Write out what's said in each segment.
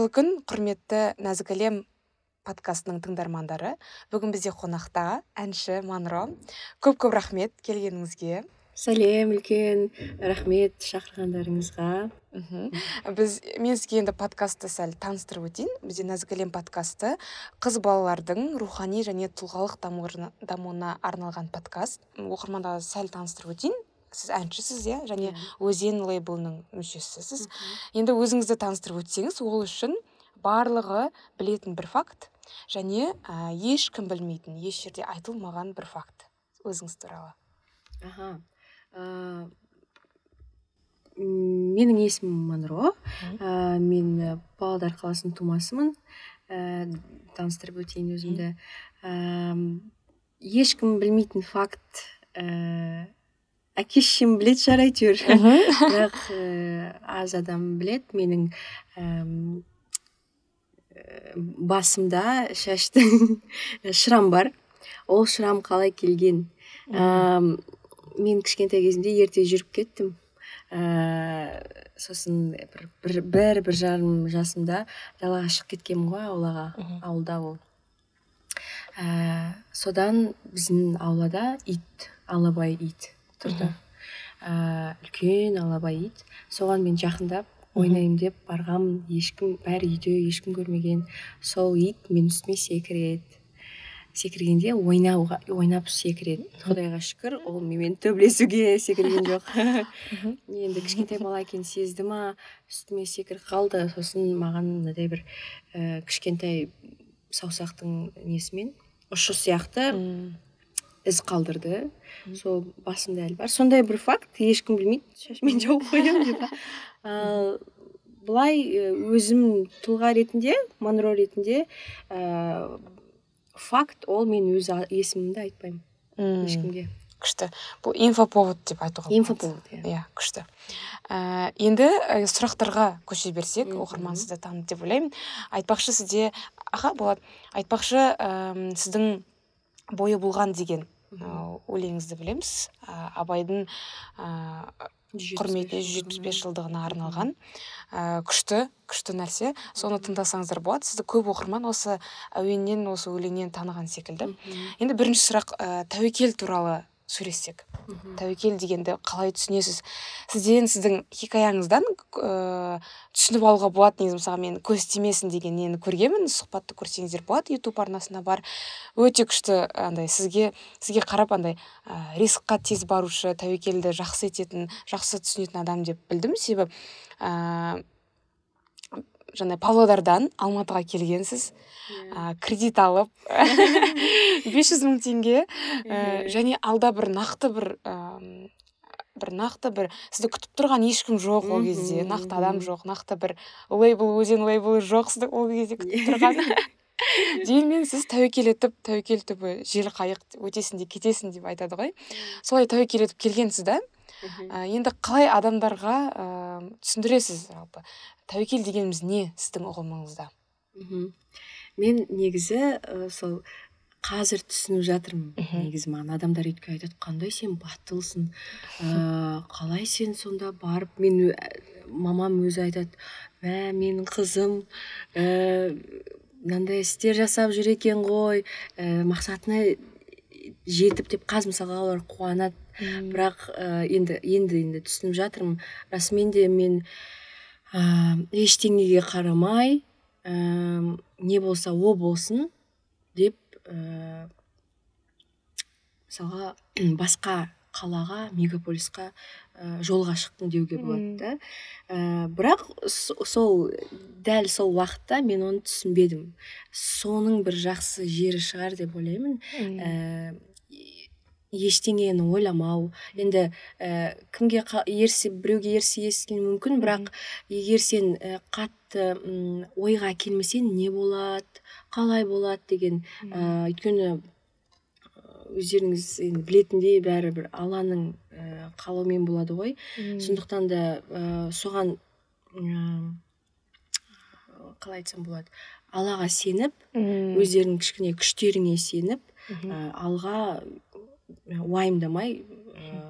қайырлы күн құрметті нәзік әлем подкастының тыңдармандары. Бүгін бізде қонақта әнші манро. Көп көп рахмет келгеніңізге. Сәлем үлкен рахмет шақырғандарыңызға. Мхм. Біз мен сізге енді подкастты сәл таныстырып өтейін. Бізде нәзік әлем подкасты қыз балалардың рухани және тұлғалық дамуына арналған подкаст. Оқырмандарға сәл таныстырып өтейін. Сіз әншісіз иә? және өзен лейблінің мүшесісіз енді өзіңізді таныстырып өтсеңіз ол үшін барлығы білетін бір факт және ә, ешкім білмейтін еш жерде айтылмаған бір факт өзіңіз туралы. Аха. Ә, менің есімім манро ә, мен павлодар қаласының тумасымын. Ә, таныстырып өтейін өзімді. Ә, ешкім білмейтін факт ә, әке шешем білетін шығар әйтеуір бірақ ә, аз адам білет менің ә, басымда шаштың шырам бар. Ол шырам қалай келген? Мен кішкентай кезімде ерте жүріп кеттім. Ә, сосын бір, бір бір бір жарым жасымда далаға шығып кеткенмін ғой аулаға ауылда ол. Ә, содан біздің аулада ит алабай ит. Тұрды. Ә, үлкен алабай ит. Соған мен жақындап ойнаймын деп барғам. Ешкім бәрі үйде ешкім көрмеген. Сол ит мен үстіме секіреді. Секіргенде ойнауға ойнап секіреді. Құдайға шүкір ол менімен төбелесуге секірген жоқ. Енді кішкентай бала екенін сезді ма? Үстіме секіріп қалды. Сосын маған мынадай бір ә, кішкентай саусақтың несімен ұшы сияқты із қалдырды. Сол басымда әлі бар. Сондай бір факт ешкім білмейді. Шашыммен жауып қоямын деп ал былай өзім тұлға ретінде монро ретінде факт ол мен өз есімімді айтпаймын. Ешкімге. Күшті. Бұл инфоповод деп айтуға болады. Инфоповод иә. Иә күшті. Ә, енді ә, сұрақтарға көше берсек оқырман сізді таныды деп ойлаймын. Айтпақшы сізде аха болады. Айтпақшы ә, сіздің бойы болған деген өлеңіңізді білеміз. Ә, абайдың құрметіне жүз жетпіс бес. жылдығына арналған. Ә, күшті күшті нәрсе. Соны тыңдасаңыздар болады. Сізді көп оқырман осы әуеннен осы өлеңнен таныған секілді. Енді бірінші сұрақ ә, тәуекел туралы сөйлессек. Тәуекел дегенді қалай түсінесіз? Сізден сіздің хикаяңыздан ә, түсініп алуға болады негізі мысалы мен көз тимесін деген нені көргенмін сұхбатты көрсеңіздер болады ютуб арнасында бар. Өте күшті андай сізге сізге қарап андай ә, рискқа тез барушы тәуекелді жақсы ететін жақсы түсінетін адам деп білдім. Себебі ә, жаңа павлодардан алматыға келгенсіз. Ә, кредит алып бес жүз мың теңге. Ә, және алда бір нақты бір ә, бір нақты бір сізді күтіп тұрған ешкім жоқ ол кезде. Нақты адам жоқ нақты бір лейбл өзен лейблі жоқ сізді ол кезде күтіп тұрған. Дегенмен сіз тәуекел етіп тәуекел түбі жел қайық өтесің де кетесің деп айтады ғой. Солай тәуекел етіп келгенсіз да ә, енді қалай адамдарға ә, түсіндіресіз жалпы? Тәуекел дегеніміз не сіздің ұғымыңызда? Мхм мен негізі сол қазір түсініп жатырмын негізі маған адамдар өйткені айтады қандай сен батылсың ә, қалай сен сонда барып мен мамам өзі айтады мә менің қызым ә, мынандай істер жасап жүр екен ғой ә, мақсатына жетіп деп қазір мысалға олар қуанады. Бірақ ә, енді енді енді түсініп жатырмын. Расымен де мен ә, ештеңеге қарамай ә, не болса о болсын деп ә, мысалға басқа қалаға мегаполисқа ә, жолға шықтым деуге болады да. Ә, бірақ сол дәл сол уақытта мен оны түсінбедім. Соның бір жақсы жері шығар деп ойлаймын. Ә, ештеңені ойламау. Енді ә, кімге ерсе біреуге ерсе ескені мүмкін бірақ егер сен ә, қатты ұм, ойға келмесең не болады қалай болады деген ә, өйткені өздеріңіз енді білетіндей бәрі бір алланың ә, қалауымен болады ғой. Сондықтан да ә, соған ә, қалай айтсам болады аллаға сеніп өздеріңнің кішкене күштеріңе сеніп ә, алға уайымдамай ә,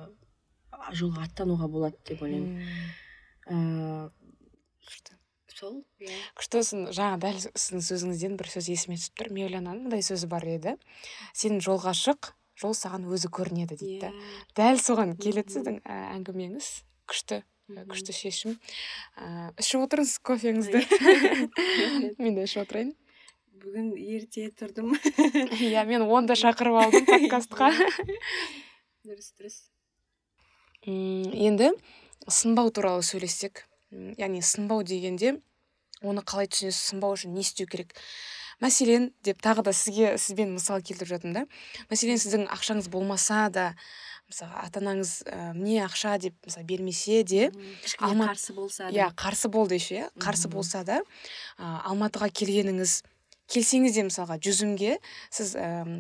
жолға аттануға болады деп ойлаймын. Сол иә. Күшті сын жаңа дәл сіздің сөзіңізден бір сөз есіме түсіп тұр. Мевлянаның мындай сөзі бар еді. Сен жолға шық жол саған өзі көрінеді дейді. Да иә. Дәл соған келеді сіздің әңгімеңіз. Күшті күшті шешім. Ә, ішіп отырыңыз кофеңізді. Мен де ішіп отырайын. Бүгін ерте тұрдым. Иә мен онда шақырып алдым подкастқа. Дұрыс дұрыс. Енді сынбау туралы сөйлессек яғни сынбау дегенде оны қалай түсінесіз сынбау үшін не істеу керек? Мәселен деп тағы да сізге сізбен мысал келтіріп жатырмын да. Мәселен сіздің ақшаңыз болмаса да мысалы ата анаңыз ә, міне ақша деп мысалы бермесе де қарсы болса да. Иә қарсы болды еще иә қарсы болса да ә, алматыға келгеніңіз келсеңіз де мысалға жүзімге сіз әм,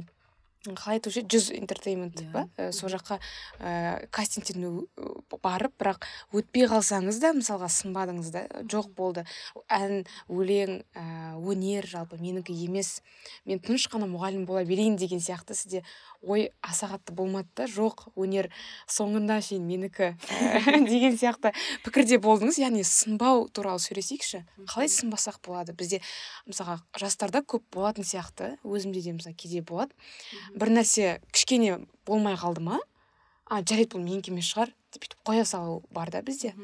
қалай айтушы еді жүз интертеймент Иә. па? Ә, сол жаққа ә, кастингтен ө- барып бірақ өтпей қалсаңыз да мысалға сынбадыңыз да жоқ болды. Ән өлең ә, өнер жалпы менікі емес. Мен тыныш қана мұғалім бола берейін деген сияқты сізде ой аса қатты болмады да. Жоқ өнер соңында шейін менікі деген сияқты пікірде болдыңыз. Яғни сынбау туралы сөйлесейікші. Қалай сынбасақ болады? Бізде мысалға жастарда көп болатын сияқты. Өзімде де мысалы кейде болады. Бір нәрсе кішкене болмай қалды ма? А жарайды бұл менікі емес шығар деп бүйтіп қоя салу бар да бізде.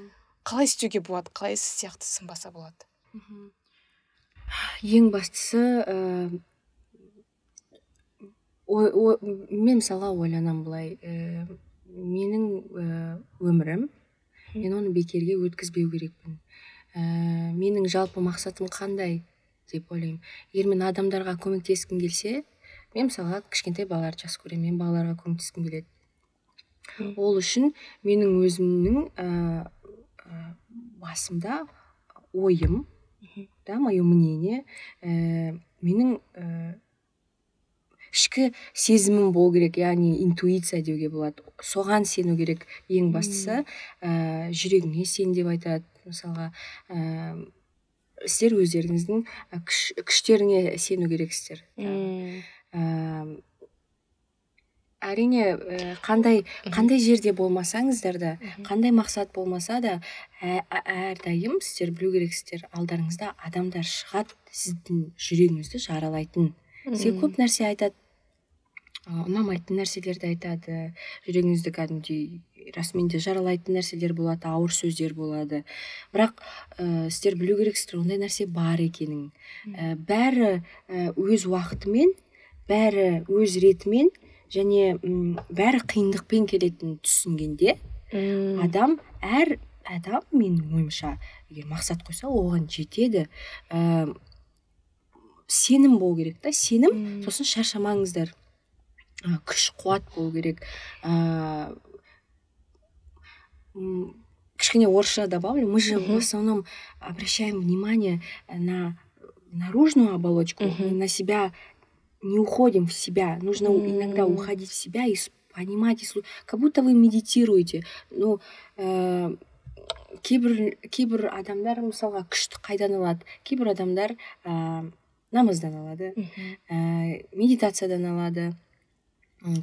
Қалай істеуге болады? Қалай сіз сияқты сынбаса болады? Ең бастысы ә, ой- ой- мен мысалға ойланамын былай ә, менің ә, өмірім мен оны бекерге өткізбеу керекпін. Ә, менің жалпы мақсатым қандай деп ойлаймын. Егер мен адамдарға көмектескім келсе мен мысалға кішкентай балаларды жақсы көремін мен балаларға көмектескім келеді ол үшін менің өзімнің ә, басымда ойым да мое мнение ә, менің ә, ішкі сезімім болу керек яғни интуиция деуге болады. Соған сену керек ең бастысы ә, жүрегіңе сен деп айтады. Мысалға ә, сіздер өздеріңіздің ә, күш, күштеріңе сену керексіздер Ә, әрине ә, қандай қандай жерде болмасаңыздар да қандай мақсат болмаса да ә- ә- әрдайым сіздер білу керексіздер алдарыңызда адамдар шығады сіздің жүрегіңізді жаралайтын. Сізге көп нәрсе айтады ұнамайтын нәрселерді айтады жүрегіңізді кәдімгідей расымен де жаралайтын нәрселер болады ауыр сөздер болады. Бірақ ә, сіздер білу керексіздер ондай нәрсе бар екенін. Ә, бәрі ә, өз уақытымен бәрі өз ретімен және м, бәрі қиындықпен келетінін түсінгенде Мм. адам әр адам менің ойымша егер мақсат қойса оған жетеді. Ә, сенім болу керек та. Сенім Мм. сосын шаршамаңыздар. Ә, күш қуат болу керек. Ә, кішкене орысша добавлю. Мы же в основном обращаем внимание на наружную оболочку на себя не уходим в себя. Нужно М. иногда уходить в себя и понимать и как будто вы медитируете. Ну ә, кейбір кейбір адамдар мысалға күшті қайдан алады кейбір адамдар ә, намаздан алады ә, медитациядан алады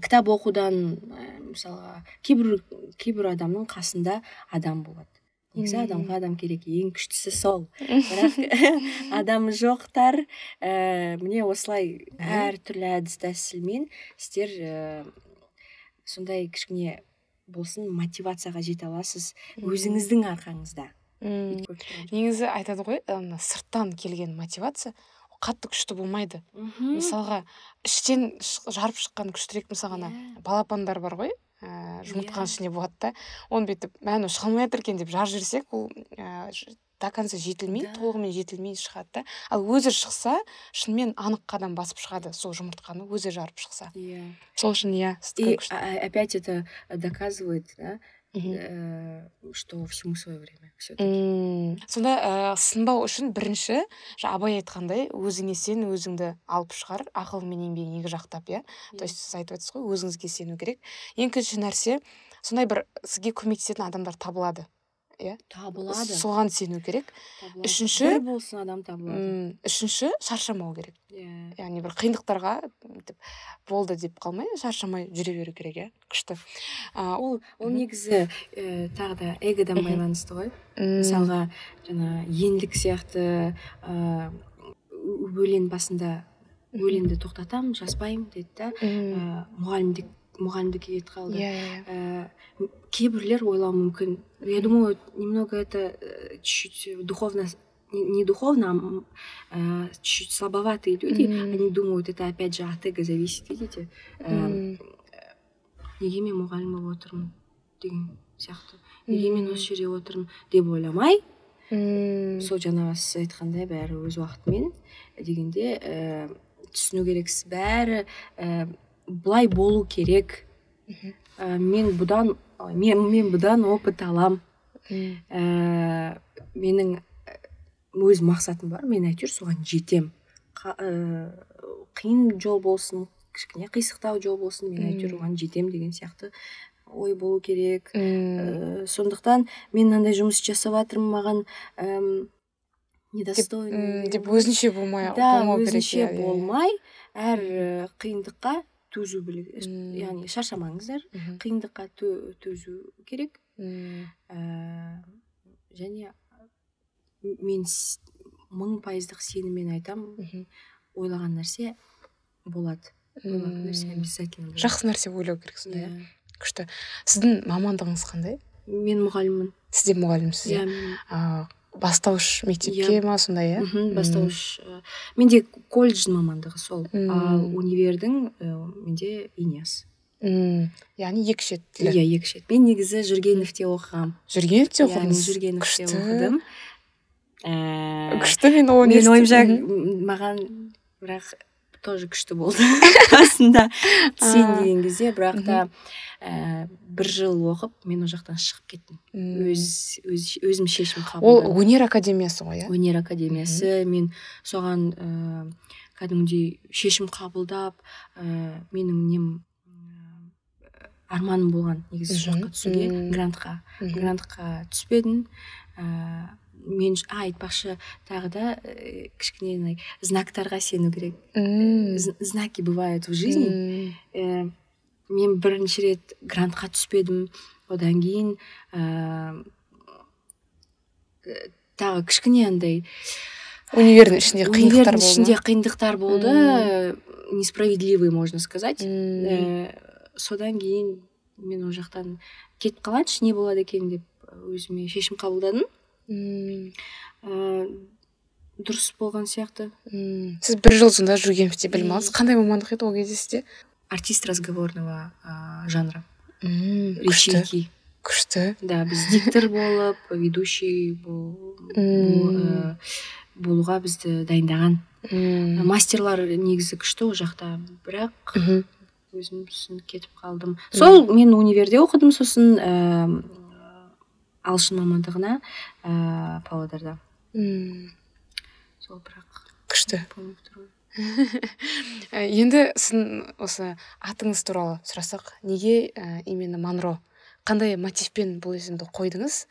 кітап оқудан ә, мысалға кейбір кейбір адамның қасында адам болады. Негізі адамға адам керек ең күштісі сол. Бірақ адам жоқтар. Ә, міне осылай әртүрлі әдіс тәсілмен сіздер ә, сондай кішкене болсын мотивацияға жете аласыз өзіңіздің арқаңызда. Негізі айтады ғой мына сырттан келген мотивация қатты күшті болмайды. Мхм. Мысалға іштен жарып шыққан күштірек мысалға ана Иә. балапандар бар ғой ә, жұмыртқаның Иә. ішінде болады да. Оны бүйтіп мә мынау шыға алмай жатыр екен деп жарып жіберсек ол ә, ж- до конца жетілмей толығымен жетілмей шығады да. Ал өзі шықса шынымен анық қадам басып шығады сол жұмыртқаны өзі жарып шықса. Иә. Сол үшін иә И опять это доказывает, да, Мгм. э, что всему свое время. все Мм. сонда ә, сынбау үшін бірінші жаңа абай айтқандай өзіңе сен өзіңді алып шығар ақыл мен еңбегің екі жақтап иә то есть сіз айтып отырсыз ғой өзіңізге сену керек ең екінші нәрсе сондай бір сізге көмектесетін адамдар табылады иә? Табылады соған сену керек. Табылады. үшінші- бір болсын адам табылады үшінші шаршамау керек. Иә. Яғни бір қиындықтарға өйтіп болды деп қалмай шаршамай жүре беру керек иә күшті. А, ол ол негізі ә, тағы да эгодан байланысты ғой. Мысалға жаңа ендік сияқты ә, өлең басында өлеңді тоқтатамын жазбаймын деді да ә, мұғалімдік мұғалімдікке кетіп қалды иә иә Ә, м- кейбіреулер ойлауы мүмкін. Я думаю немного это э, чуть-чуть духовно не, духовно а э, чуть-чуть слабоватые люди Мгм. они думают это опять же от эго зависит видите? Ә, неге мен мұғалім болып отырмын деген сияқты. Неге мен осы жерде отырмын деп ойламай м, сол жаңағы сіз айтқандай бәрі өз уақытымен дегенде ә, түсіну керексіз. Бәрі ә, былай болу керек. Ә, мен бұдан мен, мен бұдан опыт алам. М, ә, менің ә, өз мақсатым бар мен әйтеуір соған жетем. Қа- ә, қиын жол болсын кішкене қисықтау жол болсын мен әйтеуір оған жетем деген сияқты ой болу керек. Ә, сондықтан мен мынандай жұмыс жасап жатырмын маған м, деген деп өзінше болмай да өзінше иә, иә, иә. болмай әр ә, қиындыққа төзу білу Мм. яғни шаршамаңыздар қиындыққа тө- төзу керек. Ә, және мен мың пайыздық сеніммен айтамын ойлаған нәрсе болады. Ойлаған нәрсе обязательно жақсы нәрсе ойлау керек сонда иә. Иә. күшті. Сіздің мамандығыңыз қандай? Мен мұғаліммін. Сіз де мұғалімсіз иә? Иә бастауыш мектепке ма сондай иә? Мхм, бастауыш ә, менде колледждің мамандығы сол. Мм. ал универдің ә, менде инес. М, яғни екі шет тілі иә екі шет. Мен негізі жүргеновте оқығам. Жүргеновте иә мен оқыдыңыз? Жүргеновте оқыдым. Ә, күшті мен ол менің ойымша маған бірақ тоже күшті болды. Басында А. деген кезде бірақ та ә, бір жыл оқып мен ол жақтан шығып кеттім. Өз, өз өзім шешім ол қабылдадым өнер академиясы ғой иә? Өнер академиясы. Мен соған ә, кәдімгідей шешім қабылдап ә, менің нем ә, арманым болған негізі сол жаққа түсуге грантқа грантқа түспедім ә, мен а, айтпақшы тағы да ә, кішкене знактарға сену керек. З- знаки бывают в жизни. Ә, мен бірінші рет грантқа түспедім одан кейін ә, тағы кішкене андай универдің ішінде қиындықтар болды ішінде қиындықтар болды. Несправедливый можно сказать. Ә, содан кейін мен ол жақтан кетіп қалайыншы не болады екен деп өзіме шешім қабылдадым. Дұрыс болған сияқты. М. сіз бір жыл сонда жүргеновте білім алдыңыз қандай мамандық еді ол кезде сізде? Артист разговорного ә, жанра. М, күшті. Күшті. Да біз диктор болып ведущий бол- бол- ә, болуға бізді дайындаған. М. мастерлар негізі күшті ол жақта. Бірақ Мгм. өзім түсініп кетіп қалдым. Сол мен универде оқыдым сосын ә, ағылшын мамандығына ә, павлодарда. М. сол бірақ күшті. Ә, енді сіздің осы атыңыз туралы сұрасақ неге ә, именно манро қандай мотивпен бұл есімді қойдыңыз?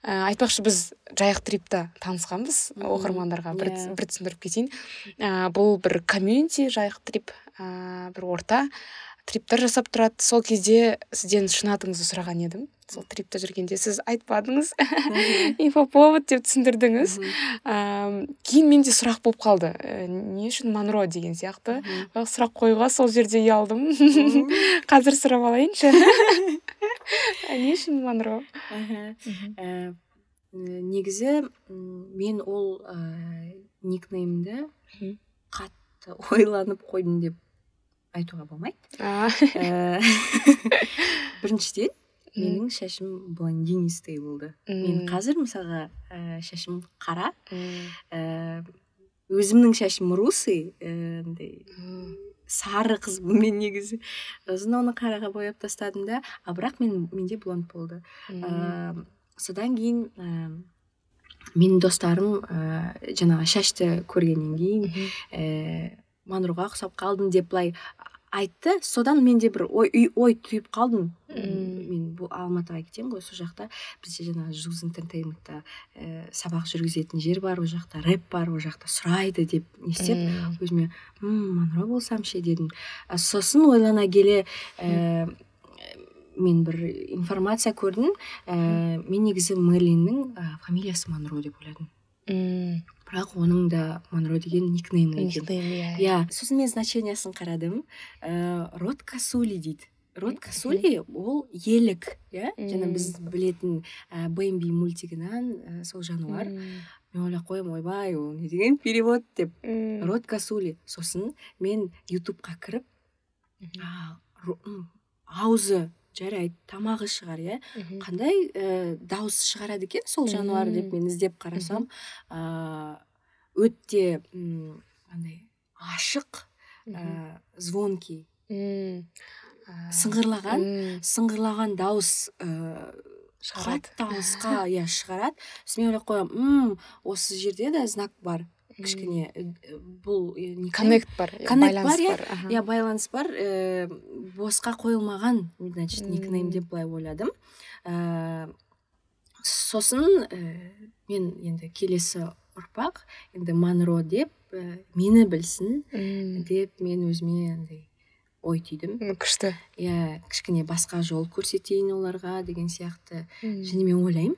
Ә, айтпақшы біз жайық трипта танысқанбыз оқырмандарға бір, Иә. бір түсіндіріп кетейін. Ә, бұл бір комьюнити жайық трип ә, бір орта. Триптер жасап тұрады. Сол кезде сізден шын атыңызды сұраған едім. Сол трипте жүргенде сіз айтпадыңыз. Инфоповод деп түсіндірдіңіз. Ә, кейін менде сұрақ болып қалды. Ә, не үшін манро деген сияқты. Сұрақ қоюға сол жерде ұялдым қазір сұрап алайыншы. Не үшін манро Аха. Ә, негізі мен ол ә, никнеймді Мгм. қатты ойланып қойдым деп айтуға болмайды. Ә, біріншіден менің шашым блондинистый болды. Мен қазір мысалға ә, шашым қара. Ә, өзімнің шашым русый андай сары қызбын мен негізі. Сосын оны қараға бояп тастадым да а бірақ мен менде блонд болды. Ә, содан кейін ә, менің достарым ә, жаңағы шашты көргеннен кейін ә, манруға ұқсап қалдым деп былай айтты. Содан менде бір ой үй- ой түйіп қалдым. Мен бұл алматыға кетемін ғой сол жақта. Бізде жаңағы жуз интертейментта ә, сабақ жүргізетін жер бар ол жақта рэп бар ол жақта сұрайды деп не істеп өзіме мм монро болсам ше? дедім. А сосын ойлана келе ә, мен бір информация көрдім. Ә, мен негізі мерлиннің ә, фамилиясы монро деп ойладым. Мм. Бірақ оның да монро деген никнейм екен. Никнейм, иә. иә. Сосын мен значениясын қарадым. Ә, род касули дейді. Род касули ол елік иә? Жаңа біз білетін ә, бэмби мультигінен ә, сол жануар. Мен ойлап қоямын ойбай ол не деген перевод деп. Род касули. Сосын мен ютубқа кіріп аузы жарайды тамағы шығар иә? Қандай ә, дауыс шығарады екен сол жануар деп мен іздеп қарасам? Ә, өте м, андай ашық ә, звонкий. Сыңғырлаған сыңғырлаған дауыс ә, Шығарады. қатты дауысқа иә шығарады. Сосын мен ойлап қоямын мм осы жерде да знак бар кішкене ә, бұл коннект бар иә, Connect байланыс бар, иә. бар иә байланыс бар. Ә, босқа қойылмаған значит никнейм деп былай ойладым. Ә, сосын ә, мен енді келесі ұрпақ енді манро деп ә, мені білсін деп мен өзіме андай ой түйдім. Күшті. Иә кішкене басқа жол көрсетейін оларға деген сияқты. Және мен ойлаймын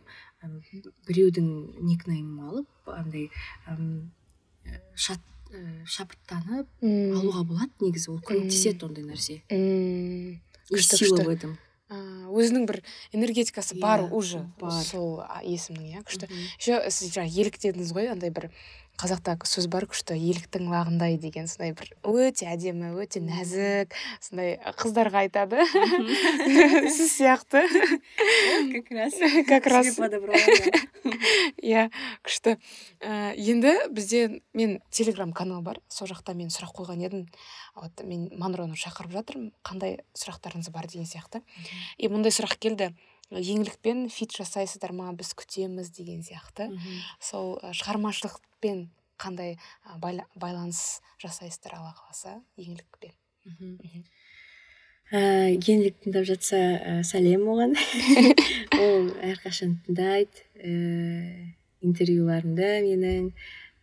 біреудің никнеймін алып андай шат ә, шабыттанып алуға болады негізі ол көмектеседі ондай нәрсе. Мм. Күшті, сила в этом. Өзінің бір энергетикасы бар Иә, уже сол есімнің иә күшті. Еще сіз жаңа елік дедіңіз ғой андай бір қазақта сөз бар күшті еліктің лағындай деген сондай бір өте әдемі өте нәзік сондай қыздарға айтады. Сіз сияқты. Как раз. Как раз. иә күшті. Ә, енді бізде мен телеграм канал бар. Сол жақта мен сұрақ қойған едім. Вот мен манроны шақырып жатырмын. Қандай сұрақтарыңыз бар деген сияқты. И мындай сұрақ келді. Еңлікпен фит жасайсыздар ма біз күтеміз деген сияқты. Сол шығармашылықпен қандай байла- байланыс жасайсыздар алла қаласа еңлікпен. Мгм. Ә, еңлік тыңдап жатса ә, сәлем оған. Ол әрқашан тыңдайды ә, интервьюларымды менің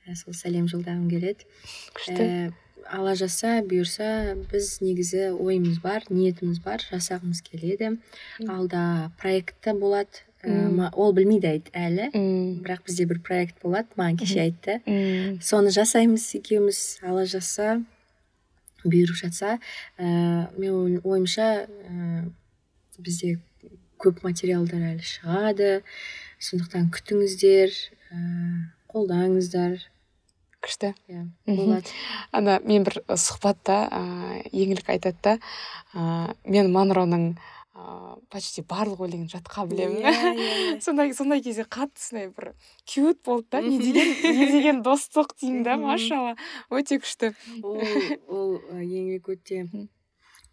ә, сол сәлем жолдағым келеді. Күшті. Ә, алла жазса бұйырса біз негізі ойымыз бар ниетіміз бар жасағымыз келеді. Алда проекті болады ма- ол білмейді айт- әлі. Бірақ бізде бір проект болады маған кеше айтты. Соны жасаймыз екеуміз алла жазса бұйырып жатса ә, мен ой- ойымша ә, бізде көп материалдар әлі шығады. Сондықтан күтіңіздер ә, қолдаңыздар. Күшті. Иә болады. Ана мен бір сұхбатта ыыы еңлік айтады да ыыы мен манроның ыыы почти барлық өлеңін жатқа білемін. Иә, иә, иә. сондай сондай кезде қатты сондай бір кьют болды да не деген не деген достық деймін да машалла. Өте күшті. Ол ол еңлік өте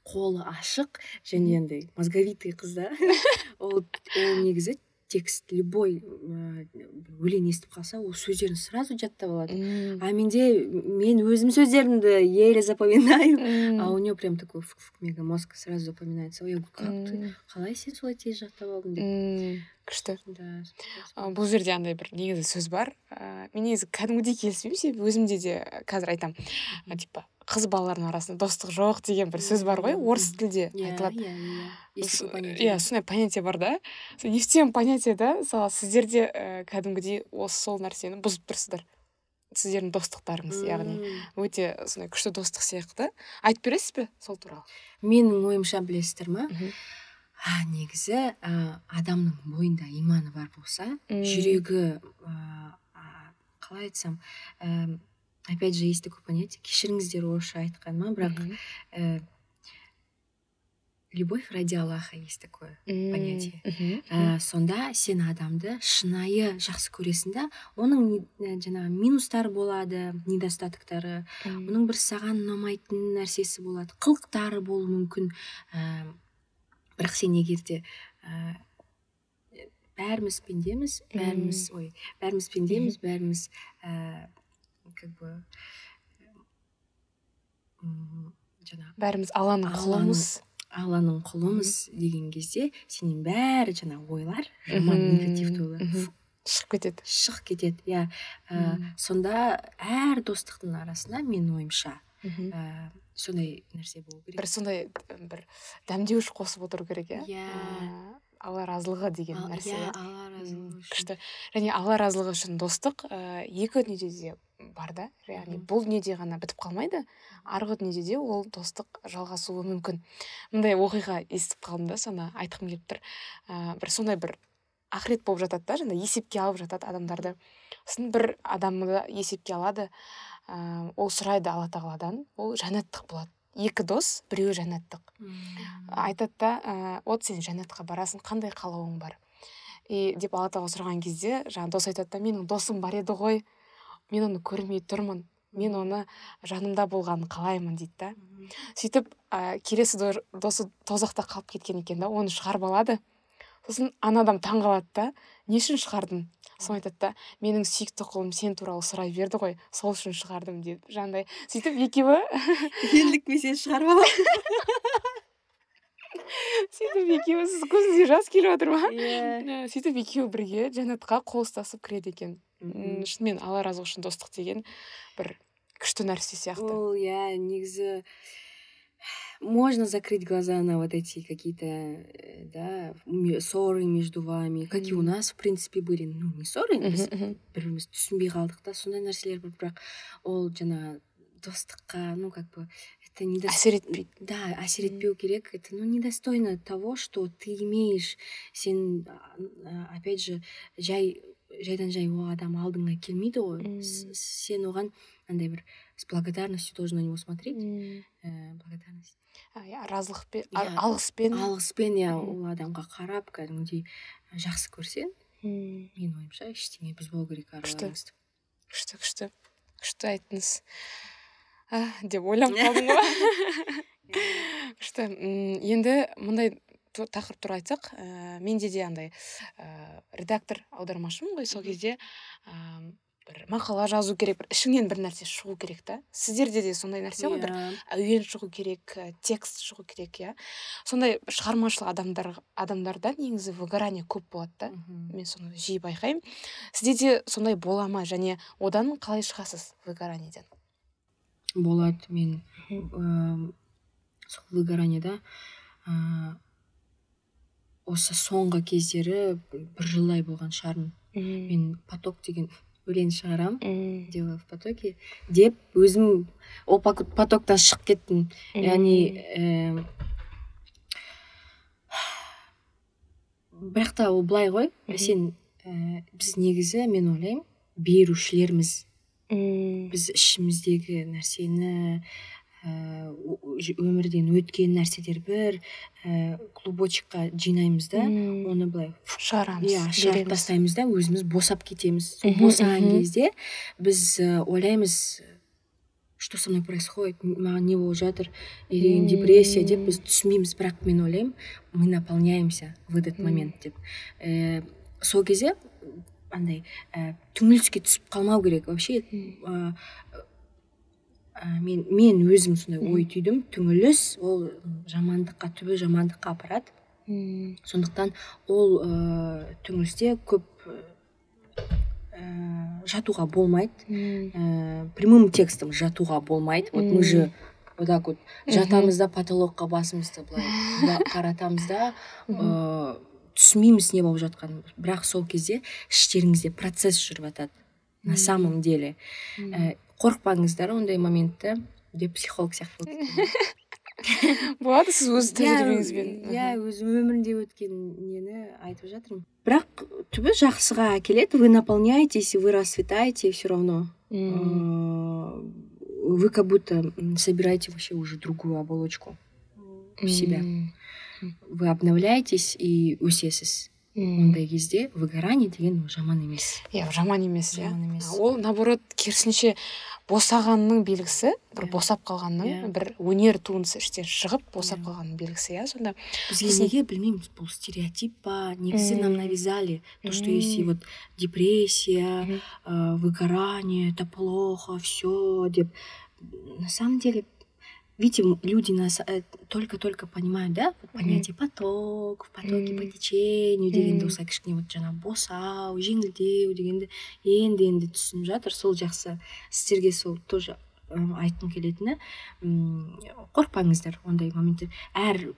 қолы ашық және андай мозговитый қыз да. Ол ол негізі текст любой өлең естіп қалса ол сөздерін сразу жаттап алады. А менде мен өзім сөздерімді еле запоминаю. А у нее прям такой фук мега мозг сразу запоминается. Ой как ты? Қалай сен солай тез жаттап алдың? деп. Күшті да бұл жерде андай бір негізі сөз бар. Ыыы мен негізі кәдімгідей келіспеймін себебі өзімде де қазір айтамын. Типа қыз балалардың арасында достық жоқ деген бір сөз бар ғой орыс тілде иә айтылады. иә иә. Иә да. сондай понятие бар да. Сол не в тем понятие да. Мысалы сіздерде ә, кәдімгідей осы сол нәрсені бұзып тұрсыздар. Сіздердің достықтарыңыз яғни. Өте сондай күшті достық сияқты. Айтып бересіз бе сол туралы? Менің ойымша білесіздер ма. А, негізі ә, адамның бойында иманы бар болса жүрегі ә, қалай айтсам ә, опять же есть такое понятие кешіріңіздер орысша айтқаныма бірақ ә, любовь ради аллаха есть такое понятие. Ә, сонда сен адамды шынайы жақсы көресің да оның ә, жаңағы минустары болады недостатоктары оның бір саған ұнамайтын нәрсесі болады қылықтары болуы мүмкін. Ә, бірақ сен егер де ә, бәріміз пендеміз бәріміз ой бәріміз пендеміз бәріміз ә, как бы жаңағы бәріміз алланың құлымыз. алланың құлымыз деген кезде сенің бәрі жаңағы ойлар жаман негативті ойлар шығып кетеді. шығып кетеді. Иә ә, сонда әр достықтың арасында менің ойымша мхм. ә, сондай нәрсе болу керек. Бір сондай бір дәмдеуіш қосып отыру керек иә? Иә. Ә, алла разылығы деген Ал- нәрсе. иә алла разы М, болу үшін. күшті. Және алла разылығы үшін достық ә, екі дүниеде де бар да яғни бұл дүниеде ғана бітіп қалмайды арғы дүниеде де ол достық жалғасуы мүмкін. Мындай оқиға естіп қалдым да соны айтқым келіп тұр. Ә, бір сондай бір ақырет болып жатады да жаңа есепке алып жатады адамдарды. Сосын бір адамды есепке алады. Ә, ол сұрайды алла тағаладан. Ол жәннаттық болады. Екі дос біреуі жәннаттық айтады да ә, вот сен жәннатқа барасың қандай қалауың бар? И деп алла тағала сұраған кезде жаңағы дос айтады да менің досым бар еді ғой. Мен оны көрмей тұрмын. Мен оны жанымда болғанын қалаймын дейді да. Сөйтіп ә, келесі до- досы тозақта қалып кеткен екен да оны шығарып алады. Сосын ана адам таңқалады да не үшін шығардың сосын айтады да менің сүйікті құлым сен туралы сұрай берді ғой сол үшін шығардым деп. Жаңағыдай сөйтіп екеуі ендік мен сені шығарып аламын сөйтіп екеуі сіз көзіңізге жас келіп жатыр ма? Иә. Сөйтіп екеуі бірге жәннатқа қол ұстасып кіреді екен. Шынымен алла разылығы үшін достық деген бір күшті нәрсе сияқты. Ол иә негізі можно закрыть глаза на вот эти какие-то э, да ссоры между вами как и у нас в принципе были. Ну не ссоры біз бір бірімізді түсінбей қалдық та сондай нәрселер бар бірақ ол жаңағы достыққа ну как бы это не әсер етпейді да әсер етпеу керек это ну недостойно того что ты имеешь сен опять же жай жайдан жай ол адам алдыңа келмейді ғой. Мм. Сен оған андай бір с благодарностью должен на него смотреть. Э, благодарность. Иә разылықпен Иә. алғыспен алғыспен иә ол адамға қарап кәдімгідей жақсы көрсең М, менің ойымша ештеңе бұзбау керек Күшті. күшті күшті. Күшті айттыңыз. А, деп ойланып қалдым ғой. Күшті. М, енді мындай тақырып туралы айтсақ ә, менде де андай ә, редактор аудармашымын ғой сол кезде. Ә, бір мақала жазу керек бір ішіңнен бір нәрсе шығу керек та. Сіздерде де сондай нәрсе ғой бір Иә. әуен шығу керек ә, текст шығу керек иә. Сондай шығармашыл адамдар адамдарда негізі выгорание көп болады да мен соны жиі байқаймын. Сізде де сондай бола ма? Және одан қалай шығасыз выгораниеден? Болады мен ыыы сол выгораниеда ыыы осы соңғы кездері бір жылдай болған шығармын. Мен поток деген өлең шығарамын дело в потоке деп өзім ол потоктан шығып кеттім. Яғни ііі бірақ та ол былай ғой. Сен ііі біз негізі мен ойлаймын берушілерміз. Біз ішіміздегі нәрсені ііі өмірден өткен нәрселер бір ііі клубочкқа жинаймыз да оны былай шығарамыз иә шығарып тастаймыз да өзіміз босап кетеміз. Босаған кезде біз ә, ойлаймыз что со мной происходит маған не болып жатыр или депрессия деп біз түсінбейміз. Бірақ мен ойлаймын мы наполняемся в этот момент деп. Ә, сол кезде андай ә, түңіліске түсіп қалмау керек. Вообще ә, ә, мен мен өзім сондай ой түйдім. Түңіліс ол жамандыққа түбі жамандыққа апарады. М, сондықтан ол ә, түңілісте көп ә, жатуға болмайды. Ә, прямым текстом жатуға болмайды. Вот мы же вот так вот жатамыз да потолокқа басымызды былай қаратамыз да ә, түсінбейміз не болып жатқанын. Бірақ сол кезде іштеріңізде процесс жүріп жатады на самом деле. Ә, қорықпаңыздар ондай моментте деп психолог сияқты болып кеттім. болады сіз өз тәжірибеңізбен иә өзім өмірімде өткен нені айтып жатырмын бірақ түбі жақсыға әкеледі вы наполняетесь вы расцветаете все равно М, Э, вы как будто м, собираете вообще уже другую оболочку в себя м, вы обновляетесь и өсесіз м. ондай кезде выгорание деген ол жаман емес иә жаман емес иә жаман емес ол наоборот керісінше босағанның белгісі бір Иә. босап қалғанның Иә. бір өнер туындысы іштен шығып босап Иә. қалғанның белгісі иә сонда бізге Сосын- неге білмейміз бұл стереотип па негізі нам М. навязали то что если вот депрессия Мгм. э, выгорание это плохо все деп на самом деле видим люди нас э, только-только понимают да понятие поток в потоке по течению дегенді Мгм. осылай кішкене вот жаңағы босау жеңілдеу дегенді енді енді түсініп жатыр сол жақсы. Сіздерге сол тоже ым, айтқым келетіні қорықпаңыздар ондай моменттер. Әр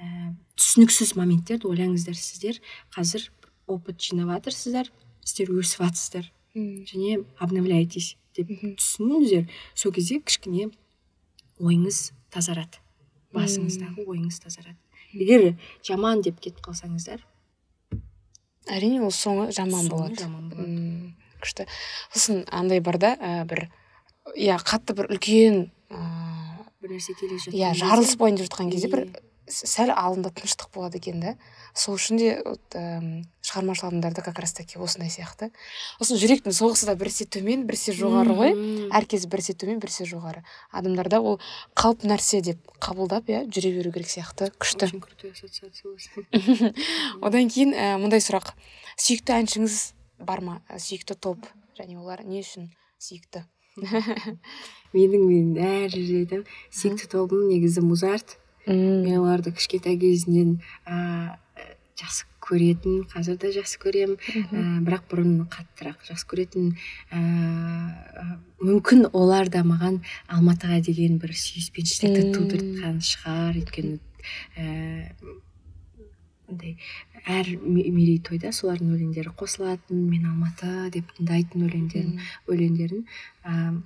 ә, түсініксіз моменттерді ойлаңыздар сіздер. Қазір опыт жинап жатырсыздар сіздер өсіп жатсыздар және обновляетесь деп түсініңіздер. Сол кезде кішкене ойыңыз тазарады. Басыңыздағы ойыңыз тазарады. Егер жаман деп кетіп қалсаңыздар әрине ол соңы жаман соңы болады. жаман болады. Күшті. Сосын андай бар да ә, бір иә қатты бір үлкен ыыы бір нәрсе келе жатқан иә жарылыс болайын деп жатқан кезде бір сәл алдында тыныштық болады екен да сол үшін де вот, әм, шығармашылық адамдарда как раз таки осындай сияқты. Сосын жүректің соғысы да бірсе төмен бірсе жоғары ғой. Әркез бірсе төмен бірсе жоғары. Адамдарда ол қалып нәрсе деп қабылдап иә жүре беру керек сияқты күшті. Очень крутой ассоциация у вас. одан кейін ә, мындай сұрақ. Сүйікті әншіңіз бар ма? Ә, сүйікті топ және олар не үшін сүйікті? Менің мен әр жерде айтамын. Сүйікті тобым негізі музарт мен оларды кішкентай кезімнен ыыы жақсы көретін қазір де жақсы көремін. Ә, бірақ бұрын қаттырақ жақсы көретін ә, мүмкін олар да маған алматыға деген бір сүйіспеншілікті Мм. тудыртқан шығар. Өйткені ә, андай әр ме- мерейтойда солардың өлеңдері қосылатын мен алматы деп тыңдайтын өлеңдерін өлеңдерін ә,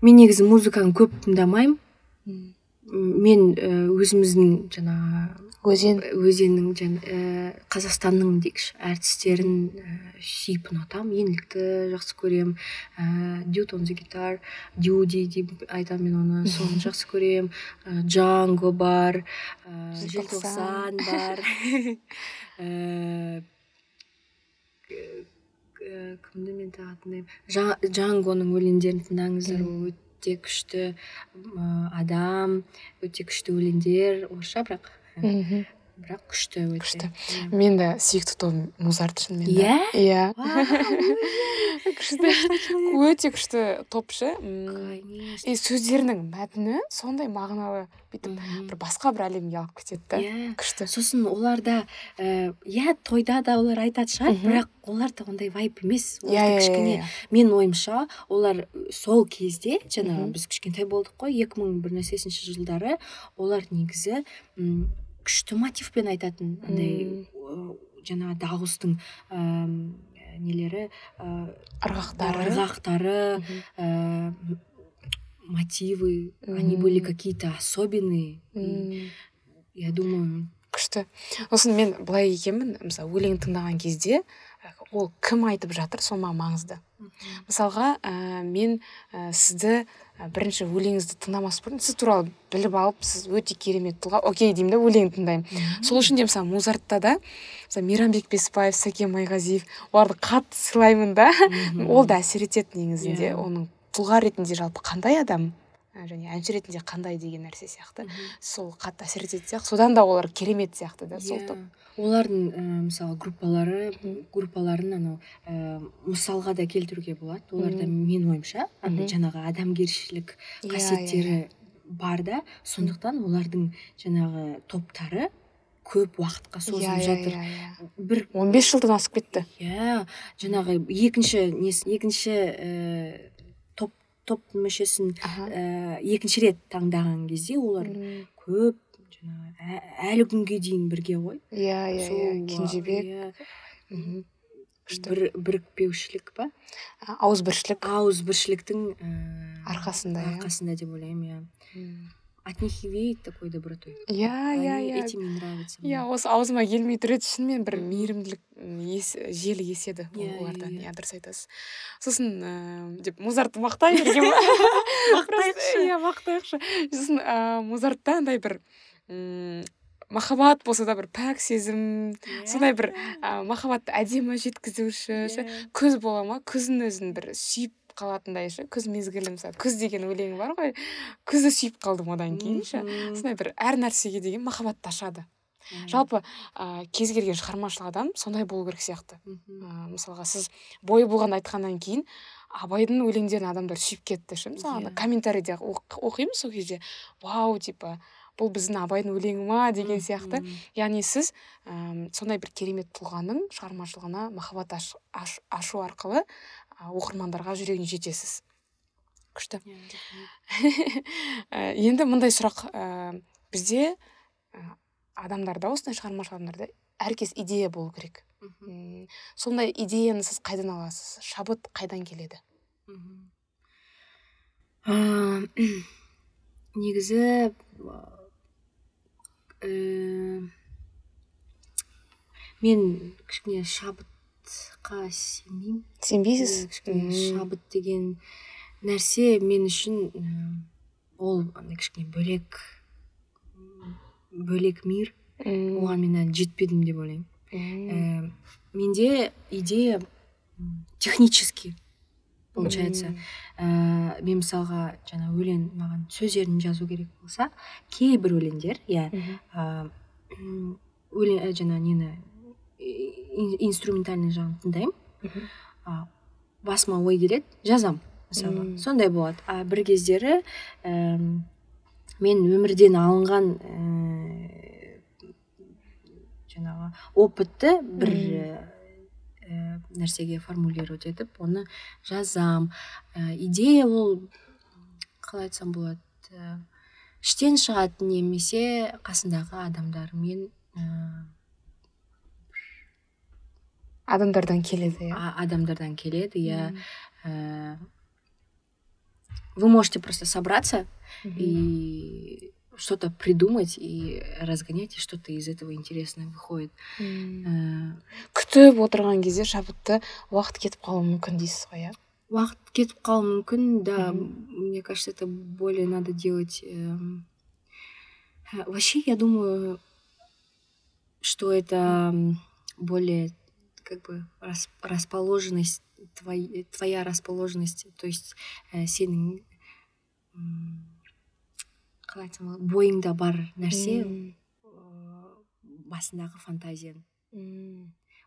мен негізі музыканы көп тыңдамаймын. Мм. Мен ә, өзіміздің жаңағы өзен. өзеннің және ә, қазақстанның дейікші әртістерін ә, сүйіп ұнатамын. Еңлікті жақсы көремін. Ә, дют он guitar дюди деп айтамын мен оны. Соны жақсы көремін. Ә, джанго бар ә, Желтоқсан. бар. Ә, кімді мен тағы тыңдаймын Жа- джангоның өлеңдерін тыңдаңыздар. Ол өте күшті адам өте күшті өлеңдер орысша бірақ мхм. Бірақ күшті өте. Күшті. Иә. мен де сүйікті тобым музарт шынымен. Иә? иә. Күшті. өте күшті топ конечно. и сөздерінің мәтіні сондай мағыналы бүйтіп бір басқа бір әлемге алып кетеді да Иә. күшті. Сосын оларда ә, иә тойда да олар айтатын шығар бірақ оларда ондай вайп емес. Иә оларда иә кішкене иә. менің ойымша олар сол кезде жаңағы біз кішкентай болдық қой екі мың бір нәрсесінші жылдары олар негізі м, күшті мотивпен айтатын андай жаңағы дауыстың әм, нелері ә, ырғақтары. ырғақтары ә, м- мотивы они были М. какие-то особенные. Я думаю күшті. Сосын мен былай екенмін. Мысалы өлең тыңдаған кезде ол кім айтып жатыр сол маған маңызды. Мысалға ә, мен ә, сізді бірінші өлеңіңізді тыңдамас бұрын сіз туралы біліп алып сіз өте керемет тұлға. Окей деймін да өлең тыңдаймын. Сол үшін де мысалы музартта да мысалы мейрамбек беспаев сәкен майғазиев оларды қатты сыйлаймын да. Ол да әсер етеді негізінде. Иә. оның тұлға ретінде жалпы қандай адам? Және әнші ретінде қандай деген нәрсе сияқты. Сол қатты әсер ететін сияқты. Содан да олар керемет сияқты да сол топ. Иә. олардың ә, мысалы группалары группаларын анау ә, мысалға да келтіруге болады. Оларда менің ойымша андай жаңағы адамгершілік Иә, қасиеттері бар да. Сондықтан олардың жаңағы топтары көп уақытқа иә созылып иә жатыр. иә иә. Бір он бес жылдан асып кетті. Иә жаңағы екінші несі екінші ә, топ мүшесін ә, екінші рет таңдаған кезде олар көп жаңағы ә- әлі күнге дейін бірге ғой. Иә иә иә кенжебек. иә, бір бірікпеушілік па? Ауызбіршілік. Ауызбіршіліктің ә, Арқасында, иә. арқасында деп ойлаймын иә. От них и веет такой добротой. Иә иә иә этим и нравятся иә мне. осы аузыма келмей тұр еді шынымен бір мейірімділік желі еседі ол- олардан иә, дұрыс айтасыз сосын ыыы деп музартты мақтай бергенмін Мақтайықшы. иә мақтайықшы сосын ыыы музартта андай бір м махаббат болса да бір пәк сезім. Сондай бір ә, махаббатты әдемі жеткізуші Иә. күз бола ма? Күздің өзін бір сүйіп қалатындай ше күз мезгілі мысалы күз деген өлең бар ғой. Күзді сүйіп қалдым одан кейін ше сондай бір әр нәрсеге деген махаббатты ашады жалпы ә, кез келген шығармашыл адам сондай болу керек сияқты. Ә, мысалға сіз бой буған айтқаннан кейін абайдың өлеңдерін адамдар сүйіп кетті ше. Мысалы ана Иә. комментарийде оқ- оқимыз сол кезде. Вау типа бұл біздің абайдың өлеңі ма деген сияқты. Яғни сіз әм, сондай бір керемет тұлғаның шығармашылығына махаббат аш- аш- ашу арқылы оқырмандарға жүрегіне жетесіз. Күшті. Иә. Ә, енді мындай сұрақ ә, бізде ә, адамдарда осындай шығармашыл адамдарда әркез идея болу керек. Сондай идеяны сіз қайдан аласыз? Шабыт қайдан келеді? Негізі ә, мен кішкене шабытқа сенбеймін. Сенбейсіз? Иә, кішкене шабыт деген нәрсе мен үшін ол андай кішкене бөлек бөлек мир. Оған мен әлі жетпедім деп ойлаймын. Ә, менде идея м, технический получается. Ә, мен мысалға жаңа өлең маған сөздерін жазу керек болса кейбір өлеңдер иә өлең жаңа нені инструментальный жағын тыңдаймын а, басыма ой келеді жазам мысалы. Сондай болады. А бір кездері әм, мен өмірден алынған ә, жаңағы опытты бір ә, ә, нәрсеге формулировать етіп оны жазам. Ә, идея ол қалай айтсам болады ә, іштен шығады немесе қасындағы адамдармен ә, адамдардан келеді иә а- адамдардан келеді иә М, Э, вы можете просто собраться мгм. и что-то придумать и разгонять, и что-то из этого интересное выходит. М. Э, күтіп отырған кезде шабытты уақыт кетіп қалуы мүмкін дейсіз ғой иә уақыт кетіп қалуы мүмкін да Мгм. мне кажется это более надо делать эм, э, вообще я думаю что это м, более как бы рас- расположенность твой- твоя расположенность то есть э, сенің м, қалай айтсам болады бойыңда бар нәрсе э, басындағы фантазияң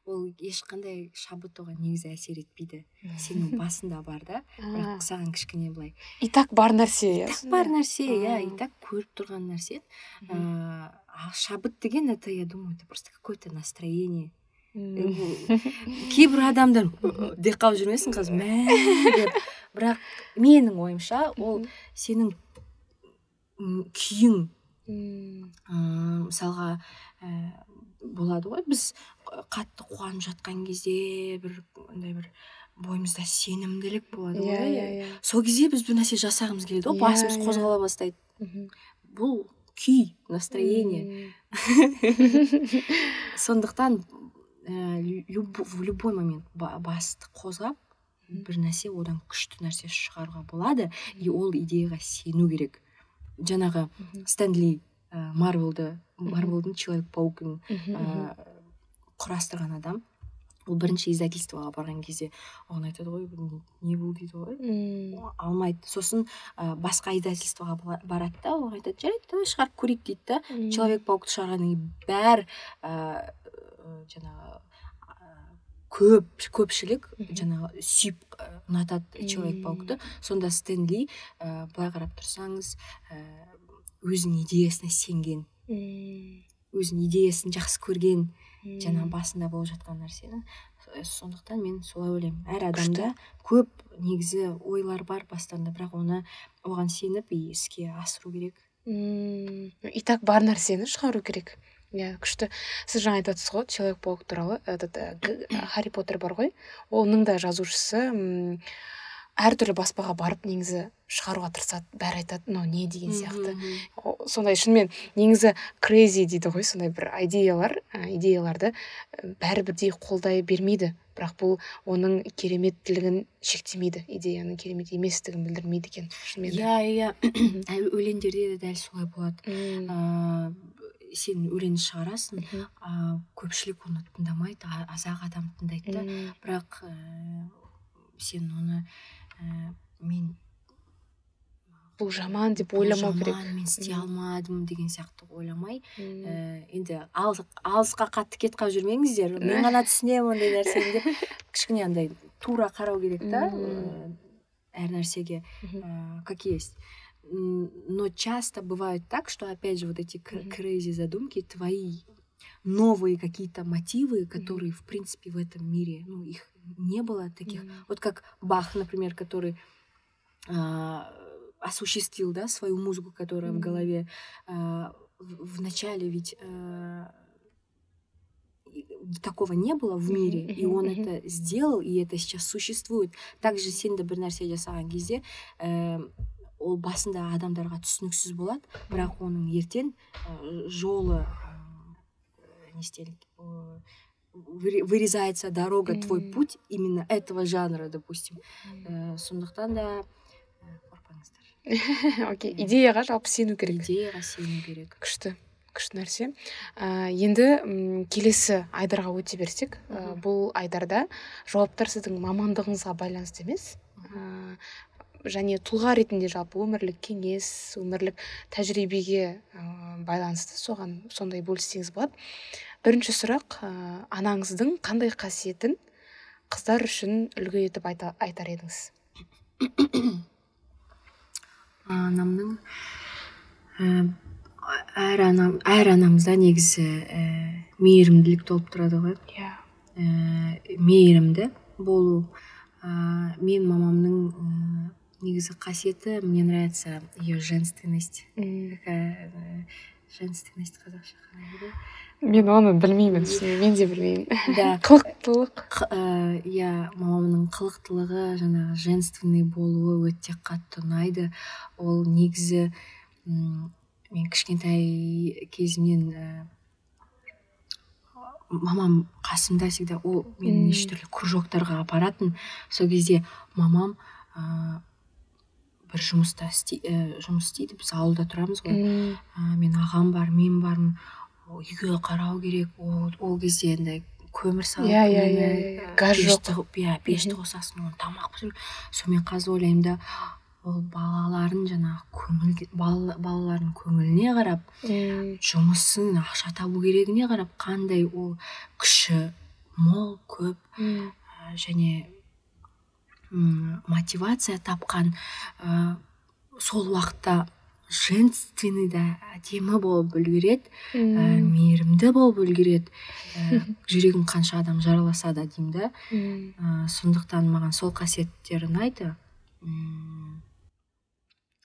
ол ешқандай шабыт оған негізі әсер етпейді сенің басында бар да. Бірақ саған кішкене былай и так бар нәрсе иә так бар нәрсе иә и так көріп тұрған нәрсе. Ә, а шабыт деген это я думаю это просто какое то настроение. Кейбір адамдар деп қалып жүрмесін қазір мә деп бірақ менің ойымша ол сенің күйің мысалға ә, болады ғой біз қатты қуанып жатқан кезде бір андай бір бойымызда сенімділік болады иә ғой иә иә сол кезде біз бір нәрсе жасағымыз келеді ғой басымыз қозғала бастайды бұл күй настроение сондықтан ә, люб- в любой момент ба- басты қозғап бір нәрсе одан күшті нәрсе шығаруға болады. И ол идеяға сену керек. Жаңағы стэнли ә, марвелді марвелдің человек паукын ә, құрастырған адам. Ол бірінші издательствоға барған кезде оған айтады ғой «Не- бұл? дейді ғой. Алмайды. Сосын ә, басқа издательствоға барады да оған айтады жарайды давай шығарып көрейік дейді да. Человек паукты шығарғаннан кейін бәрі ә, жаңағы көп көпшілік жаңағы сүйіп ұнатады человек паукты сонда стэнли ә, былай қарап тұрсаңыз ә, өзінің идеясына сенген өзінің идеясын жақсы көрген жаңағы басында болып жатқан нәрсені Со- сондықтан мен солай ойлаймын. Әр адамда көп негізі ойлар бар бастарында бірақ оны оған сеніп и іске асыру керек. М, и так бар нәрсені шығару керек. Иә күшті сіз жаңа айтып отырсыз ғой человек паук туралы этот ә, Г- харри поттер бар ғой оның да жазушысы әртүрлі баспаға барып негізі шығаруға тырысады бәрі айтады мынау не деген сияқты сондай шынымен негізі крейзи дейді ғой сондай бір идеялар идеяларды ә, бәрі бірдей қолдай бермейді. Бірақ бұл оның кереметтілігін шектемейді идеяның керемет еместігін білдірмейді екен шынымен иә иә Әл- өлеңдерде де дәл солай болады. Сен өлең шығарасың. А көпшілік оны тыңдамайды аз ақ адам тыңдайды. Да бірақ ә, сен оны ә, мен бұл жаман деп ойламау керек. мен істей алмадым деген сияқты ойламай Э, енді алыс- алысқа қатты кетіп қалып жүрмеңіздер. Мен ғана түсінемін ондай нәрсені деп. Кішкене андай тура қарау керек та әр нәрсеге. Э, как есть. Но часто бывает так что опять же вот эти Мгм. crazy задумки твои новые какие-то мотивы которые в принципе в этом мире ну их не было таких. М, вот как Бах например который а, осуществил да свою музыку которая в Мгм. голове а, в в начале ведь а, такого не было в мире и он это сделал и это сейчас существует. Также сен де бір нәрсе жасаған кезде э, ол басында адамдарға түсініксіз болады. Бірақ оның ертең э, жолы не істеледі выре- вырезается дорога твой путь именно этого жанра допустим. Э, сондықтан да э, қорықпаңыздар. Окей идеяға жалпы сену керек. Идеяға сену керек. Күшті күшті нәрсе. Ә, енді м, келесі айдарға өте берсек ә, бұл айдарда жауаптар сіздің мамандығыңызға байланысты емес. Ә, және тұлға ретінде жалпы өмірлік кеңес өмірлік тәжірибеге ә, байланысты соған сондай бөліссеңіз болады. Бірінші сұрақ ә, анаңыздың қандай қасиетін қыздар үшін үлгі етіп айта, айтар едіңіз? Анамның ә, әр анам әр анамызда негізі ә, мейірімділік толып тұрады ғой. Иә. Ә, мейірімді болу. Ә, мен мамамның негізі қасиеті мне нравится ее женственность. Такая ә, женственность қазақша қалай мен оны білмеймін мен де білмеймін да. Қылықтылық иә мамамның қылықтылығы жаңағы женственный болуы өте қатты ұнайды. Ол негізі мен кішкентай кезімнен ә, мамам қасымда всегда ол мені неше түрлі кружоктарға апаратын. Сол кезде мамам ә, бір жұмыста істей- ә, жұмыс істейді біз ауылда тұрамыз ғой. Ә, мен ағам бар мен бармын. Үйге қарау керек ол, ол кезде андай көмір салып Иә, иә, иә, иә. Газ жоқ. пешті иә пешті қосасың оны тамақ пісіру. Сонымен қазір ойлаймын да ол балаларын жаңағы көңіл бала- балалардың көңіліне қарап жұмысын ақша табу керегіне қарап қандай ол күші мол көп және мотивация тапқан ә, сол уақытта женственный да әдемі болып үлгереді ә, мейірімді болып үлгереді. Ә, жүрегін қанша адам жараласа да деймін да ә, сондықтан маған сол қасиеттер ұнайды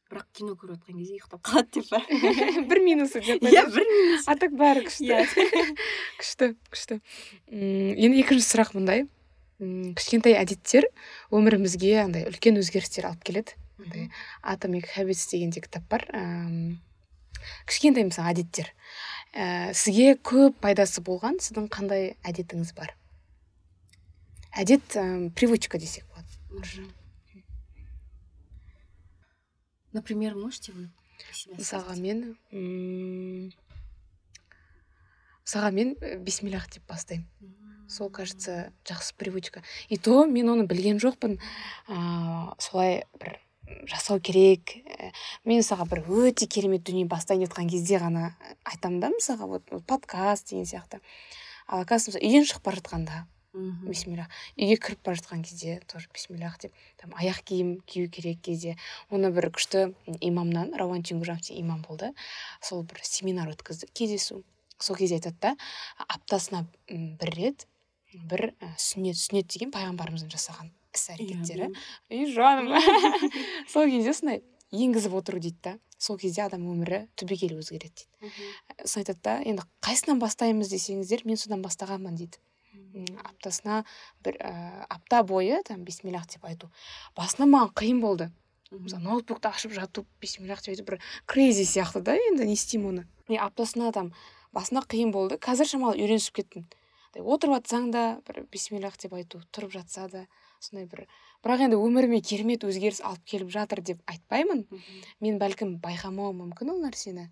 бірақ кино көріп жатқан кезде ұйықтап қалады деп па? Бір минусы деп иә бір минус а так бәрі күшті. Иә. күшті күшті. Енді екінші сұрақ мындай М, кішкентай әдеттер өмірімізге андай үлкен өзгерістер алып келеді. Андай atomic habits деген де кітап бар. Ам, кішкентай мысалы әдеттер. Ә, сізге көп пайдасы болған сіздің қандай әдетіңіз бар? Әдет м, привычка десек болады. Например можете вы мысалға мен мысалға мен э, бисмиллах деп бастаймын. Сол кажется жақсы привычка. И то мен оны білген жоқпын. Ыыы солай бір жасау керек. Э, мен мысалға бір өте керемет дүние бастайын жатқан кезде ғана айтамын да мысалға вот подкаст деген сияқты. Ал оказывается үйден шығып бара жатқанда Мгм. бисмиллах үйге кіріп бара жатқан кезде тоже бисмиллах деп там аяқ киім кию керек кезде. Оны бір күшті имамнан рауан деген имам болды. Сол бір семинар өткізді кездесу. Сол кезде айтады да аптасына бір рет бір і, сүннет сүннет деген пайғамбарымыздың жасаған іс әрекеттері ей жаным. Сол кезде сондай енгізіп отыру дейді да. Сол кезде адам өмірі түбегейлі өзгереді дейді. Мгм. сосын айтады да енді қайсынан бастаймыз десеңіздер мен содан бастағанмын дейді. Аптасына бір ә, апта бойы там бисмиллах деп айту. Басында маған қиын болды. Мысалы ноутбукты ашып жату бисмиллах деп айту бір крейзи сияқты да енді не істеймін оны. И аптасына там басында қиын болды. Қазір шамалы үйренісіп кеттім. Отырып жатсаң да бір бисмиллах деп айту тұрып жатса да сондай бір бірақ енді өміріме керемет өзгеріс алып келіп жатыр деп айтпаймын Мгм. мен бәлкім байқамауым мүмкін ол нәрсені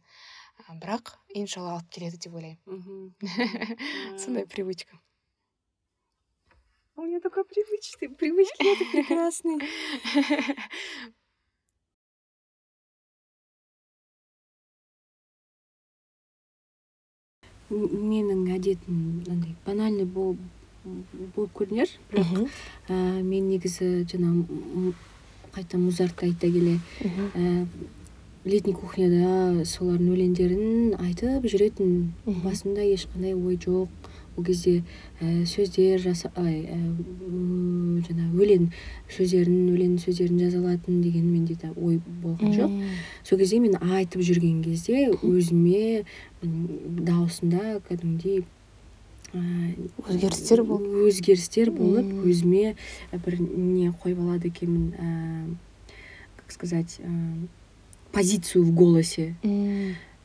бірақ иншалла алып келеді деп ойлаймын Мгм. сондай привычка У меня такой привычный, привычки это прекрасные. менің әдетім мынандай банальный бол- болып көрінер бірақ ә, мен негізі жаңа қайта музартқа айта келе ә, летний кухняда солардың өлеңдерін айтып жүретін. Мгм. басымда ешқандай ой жоқ. Ол кезде ә, сөздер жаса ай ә, м, жаңа өлең сөздерін өлең сөздерін жаза алатын деген менде де ой болған жоқ. Сол кезде мен айтып жүрген кезде өзіме м, дауысымда кәдімгідей ә, Өзгерістер болды. өзгерістер болып өзіме бір не қойып алады екенмін ә, как сказать ә, позицию в голосе.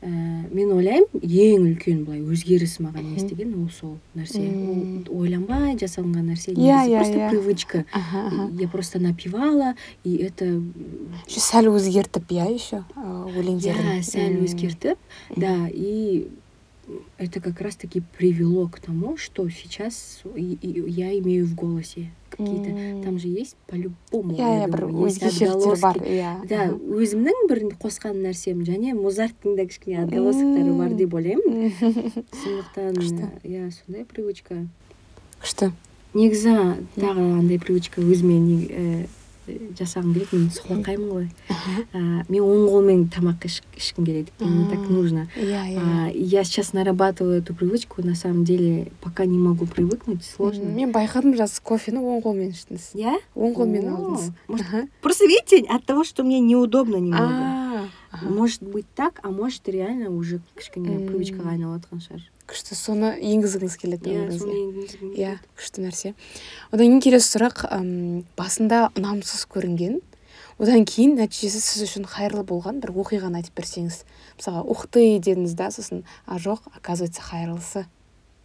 М, ә, мен ойлаймын ең үлкен былай өзгеріс маған істеген ол сол нәрсе. Ол ойланбай жасалынған нәрсе Иә, иә, просто иә. привычка. Я просто напевала и это еще сәл өзгертіп иә еще өлеңдерін. Я сәл өзгертіп, да, и это как раз-таки привело к тому, что сейчас и- и я имею в голосе какие-то. м. Там же есть по-любому. иә я иә бір думаю, есть өзгешеліктер бар отголоски. иә Да, өзімнің бір қосқан нәрсем және музарттың да кішкене отголосоктары бар деп ойлаймын. Мхм. сондықтан Күшті. иә сондай привычка. күшті негізі тағы андай привычка өзіме не- э, жасағым келеді мен солақаймын ғой ә, мен оң қолмен тамақ іш- ішкім келеді мне так М. нужно иә иә А, и я сейчас нарабатываю эту привычку на самом деле пока не могу привыкнуть сложно Мгм. мен байқадым жас кофені оң қолмен іштіңіз я оң қолмен О, алдыңыз может, Аха. просто видите от того что мне неудобно немного А, аха. может быть так а может реально уже кішкене М. привычкаға айналып жатқан шығар Күшті соны енгізгіңіз келеді иә өміріңізге иә келеді. күшті нәрсе. Одан кейін келесі сұрақ басында ұнамсыз көрінген. Одан кейін нәтижесі сіз үшін қайырлы болған бір оқиғаны айтып берсеңіз. Мысалға ух ты! дедіңіз да сосын а жоқ оказывается қайырлысы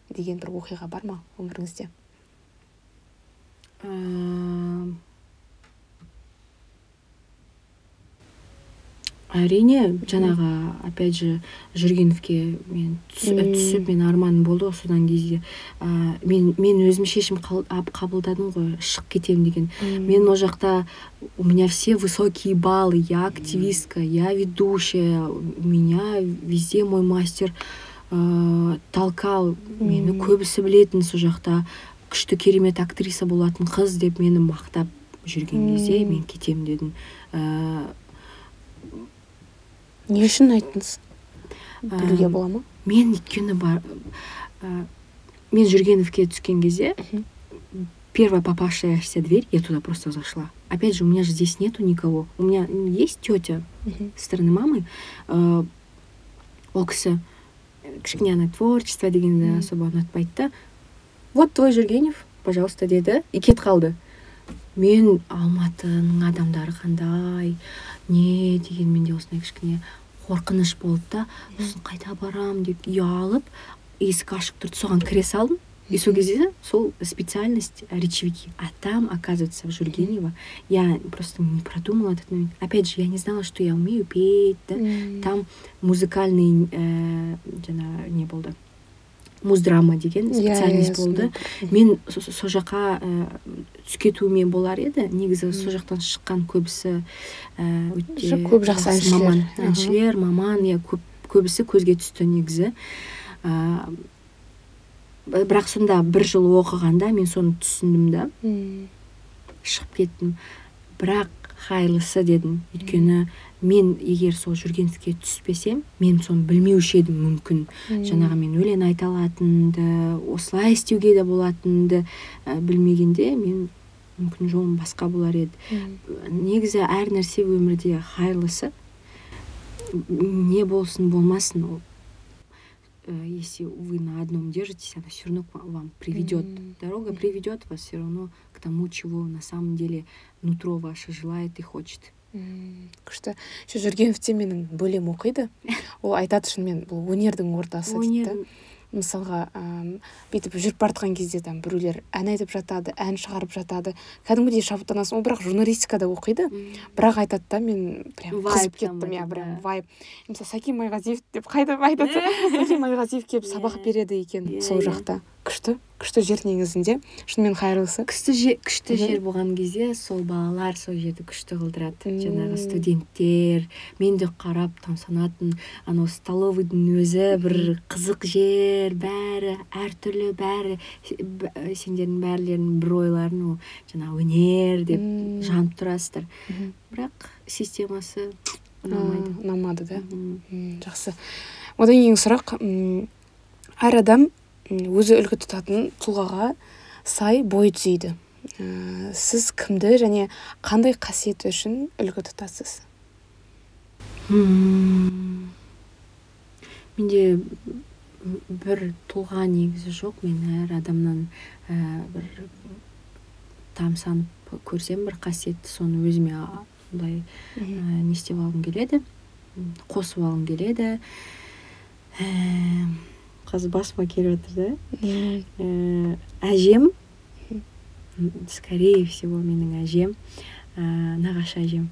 деген бір оқиға бар ма өміріңізде? Әрине жаңағы опять же жүргеновке мен түсіп мен арманым болды ғой содан кезде а, мен мен өзім шешім қабылдадым ғой шығып кетемін деген. Мен ол жақта у меня все высокие баллы я активистка я ведущая у меня везде мой мастер ә, толкал мені көбісі білетін сол жақта күшті керемет актриса болатын қыз деп мені мақтап жүрген кезде мен кетемін дедім. Ә, не үшін айттыңыз білуге бола ма мен өйткені бар ә, мен жүргеновке түскен кезде первая попавшаяся дверь я туда просто зашла. Опять же у меня же здесь нету никого. У меня есть тетя со стороны мамы. Ә, ол кісі кішкене ана творчество дегенді особо ұнатпайды да. Вот твой жүргенев пожалуйста деді и кетіп қалды. Мен алматының адамдары қандай не деген менде осындай кішкене қорқыныш болды да сосын қайда барам деп ұялып есік ашық тұрды соған кіре салдым. И сол кезде сол специальность э, речевики. А там оказывается в Жургенево я просто не продумала этот момент. Опять же я не знала что я умею петь да. Там музыкальный ә, жаңа не болды муздрама деген Иә, иә, специальность сондай болды мен со- со сол жаққа ә, түсіп кетуіме болар еді. Негізі сол жақтан шыққан көбісі ә, өте көп жақсы әншілер. маман әншілер маман иә көп көбісі көзге түсті негізі. Ә, бірақ сонда бір жыл оқығанда мен соны түсіндім да. Шығып кеттім. Бірақ қайырлысы дедім. Өйткені мен егер сол жүргенівке түспесем мен соны білмеуші едім мүмкін. Жаңағы мен өлең айта алатынымды осылай істеуге де болатынымды ә, білмегенде мен мүмкін жолым басқа болар еді. Негізі әр нәрсе өмірде қайырлысы не болсын болмасын ол если вы на одном держитесь, она все равно к вам- вам приведет. М. Дорога Мгм. приведет вас все равно к тому, чего на самом деле нутро ваше желает и хочет. М, күшті еще жүргеновте менің бөлем оқиды ол айтады шынымен бұл өнердің ортасы дейді да. Өнер- мысалға ам, бүйтіп жүріп бара жатқан кезде там біреулер ән айтып жатады ән шығарып жатады. Кәдімгідей шабыттанасың. Ол бірақ журналистикада оқиды. Бірақ айтады да мен прям қызып кеттім. иә прям вайб. Мысалы сәкен майғазиев деп қайда айтады сәкен майғазиев келіп сабақ Иә. береді екен Иә, сол иә. жақта. Күшті. Күшті жер негізінде. Шынымен қайырлысы. Күшті жер күшті жер болған кезде сол балалар сол жерді күшті қылдырады. Жаңағы студенттер мен де қарап тамсанатын анау столовыйдың өзі бір қызық жер бәрі әртүрлі бәрі сендердің бәрлерің бір ойларың ол жаңағы өнер деп жанып тұрасыздар. Бірақ системасы ұнамайды. ұнамады да. Жақсы. Одан кейін сұрақ. М, әр адам өзі үлгі тұтатын тұлғаға сай бой түзейді. Ә, сіз кімді және қандай қасиеті үшін үлгі тұтасыз Ммм. менде бір тұлға негізі жоқ. Мен әр адамнан ә, бір тамсанып көрсем бір қасиетті соны өзіме былай ә, не істеп алғым келеді? Қосып алғым келеді. Ә, қазір басыма келіп жатыр да Ә, әжем. М, скорее всего менің әжем. Ә, нағашы әжем.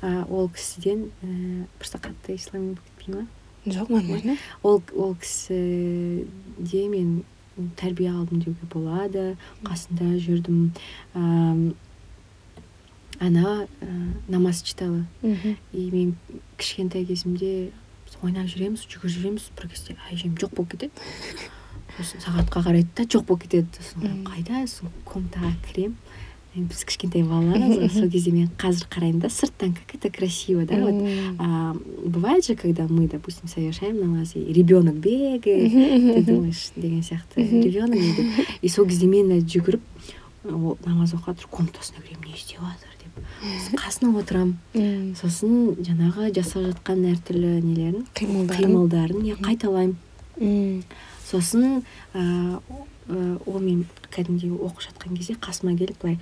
Ә, ол кісіден ә, просто қатты ислам болып кетпей ма жоқ нормально. Ол ол кісіде мен тәрбие алдым деуге болады. Қасында жүрдім. Ам, ана ә, намаз читала. И мен кішкентай кезімде ойнап жүреміз жүгіріп жүреміз бір кезде әжем жоқ болып кетеді. Сосын сағатқа қарайды да жоқ болып кетеді. Сосын Мм. қайда? Сосын комнатаға кіремін енді біз кішкентай балалармыз ғой сол кезде мен қазір қараймын да сырттан как это красиво да вот. А, бывает же, когда мы, допустим, совершаем намаз, и ребенок бегает, ты думаешь, деген сияқты ребенок и сол кезде мен жүгіріп ол намаз оқып жатыр комнатасына кіремін не істеп жатыр деп. Сосын қасына отырамын сосын жаңағы жасап жатқан әртүрлі нелерін? Қимылдарын. Иә қайталаймын. Сосын ол мен кәдімгідей оқып жатқан кезде қасыма келіп былай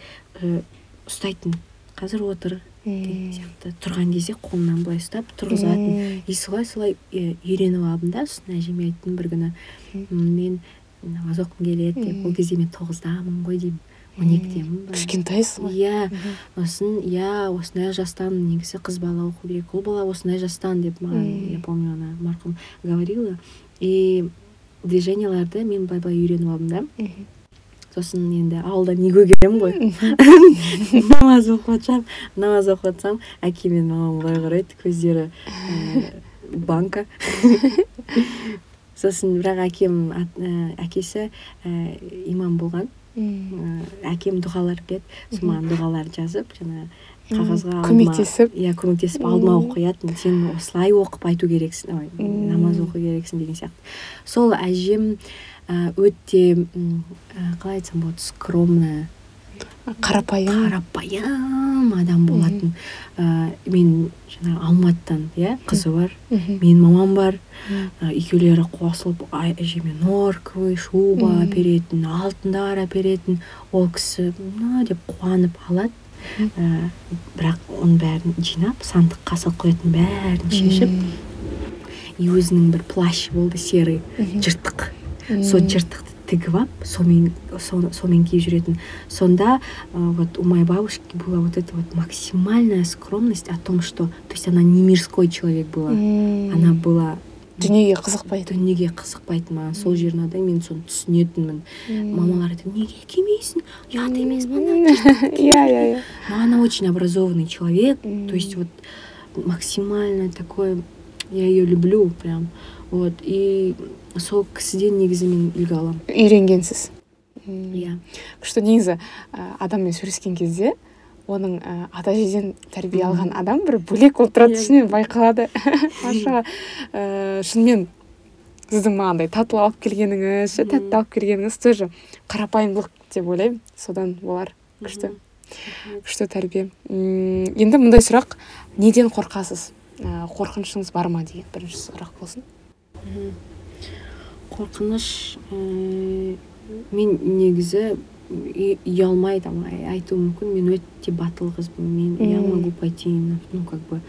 ұстайтын. Қазір отыр. Деген сияқты. Тұрған кезде қолымнан былай ұстап тұрғызатын. И солай солай үйреніп алдым да сосын әжеме айттым бір күні. Мгм. «М, мен намаз оқығым келеді деп. Ол кезде мен тоғыздамын ғой деймін. Ба кішкентайсыз ғой. Иә сосын иә осындай жастан негізі қыз бала оқу керек ұл бала осындай жастан деп маған я помню она марқұм говорила. И движенияларды мен былай былай үйреніп алдым да. Сосын енді ауылда не көргенмін ғой. Намаз оқып жатсам намаз оқып жатсам әкем мен мамам былай қарайды көздері ә, банка. Сосын бірақ әкем ә, әкесі ә, имам болған. Әкем дұғалар біледі сосын маған дұғалар жазып жаңағы қағазға көмектесіп. иә көмектесіп алдыма оқып қоятын сен осылай оқып айту керексің ой намаз оқу керексің деген сияқты. Сол әжем өте қалай айтсам болады скромная. Қарапайым қарапайым адам болатын. Ә, мен жаңағы алматыдан иә қызы бар. Менің мамам бар. Ә, екеулері қосылып әжеме норковый шуба әперетін алтындар әперетін ол кісі мына деп қуанып алады. Ә, бірақ оның бәрін жинап сандыққа салып қоятын бәрін шешіп и өзінің бір плащ болды серый жыртық. Сол жыртықты тігіп алып сонымен со- сонымен киіп жүретін сонда э, вот у моей бабушки была вот эта вот максимальная скромность о том что то есть она не мирской человек была М. она была дүниеге қызықпайды дүниеге қызықпайтын маған сол жері ұнады мен соны түсінетінмін М. мамалар айтады неге кимейсің ұят емес па иә иә иә но она очень образованный человек М. то есть вот максимально такой я ее люблю прям Вот и сол кісіден негізі мен үлгі аламын. Үйренгенсіз? Иә. күшті. Негізі адаммен сөйлескен кезде оның ә, ата әжеден тәрбие алған адам бір бөлек болып тұрады Иә. шынымен байқалады. Машалла ә, шынымен сіздің мағандай тату алып келгеніңіз ше тәтті алып келгеніңіз тоже қарапайымдылық деп ойлаймын. Содан болар күшті күшті тәрбие. Енді мындай сұрақ неден қорқасыз? Ә, қорқынышыңыз бар ма деген бірінші сұрақ болсын. қорқыныш ііі, мен негізі үй- ұялмай там ай- айтуым мүмкін мен өте батыл қызбын мен я Мм. могу пойти на- ну как бы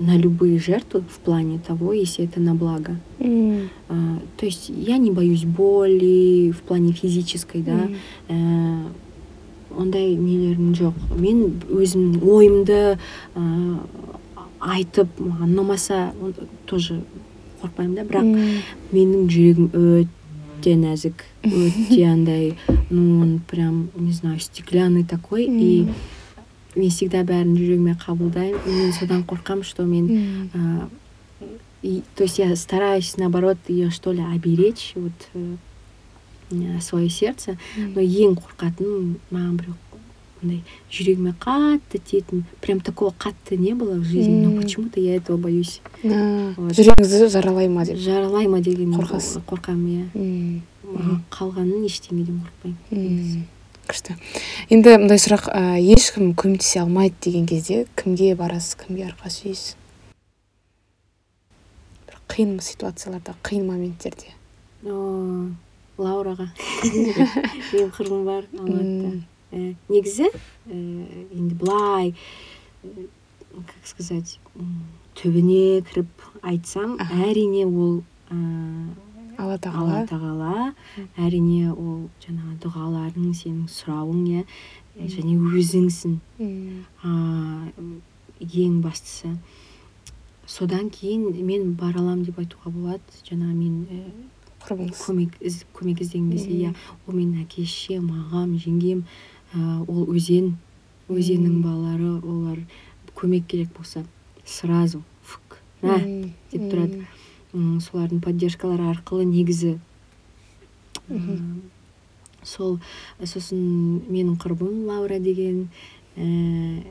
на любые жертвы в плане того если это на благо М, А, то есть я не боюсь боли в плане физической да м, Ә, ондай нелерім жоқ мен өзімнің ойымды ә, айтып маған ұнамаса он- тоже қорықпаймын да бірақ м, менің жүрегім өте нәзік өте андай ну он прям не знаю стеклянный такой и мен всегда бәрін жүрегіме қабылдаймын и мен содан қорқамын что мен а, и, то есть я стараюсь наоборот ее что ли оберечь вот э, свое сердце но ең қорқатыным маған бір андай жүрегіме қатты тиетін прям такого қатты не было в жизни но почему то я этого боюсь. Вот. жүрегіңізді жаралай ма деп? Жаралай ма деген Қорқасыз. қорқамын иә. Қалғанын ештеңеден қорықпаймын. Күшті. Енді мындай сұрақ ә, ешкім көмектесе алмайды деген кезде кімге барасыз кімге арқа сүйейсіз бір қиын ситуацияларда қиын моменттерде. О, лаураға. Менің құрбым бар алматыда. Мм. Э, негізі э, енді былай как сказать түбіне кіріп айтсам әрине ол ә, алла алла тағала тағала әрине ол жаңағы дұғаларың сенің сұрауың иә және өзіңсің. Ең бастысы. Содан кейін мен бара аламын деп айтуға болады. Жаңағы мен құрбыңыз. көмек көмек іздеген кезде иә. Ол менің әке шешем ағам жеңгем ә, ол өзен өзеннің балалары олар көмек керек болса сразу Мм. деп тұрады. Солардың поддержкалары арқылы негізі ә, сол сосын менің құрбым лаура деген ә,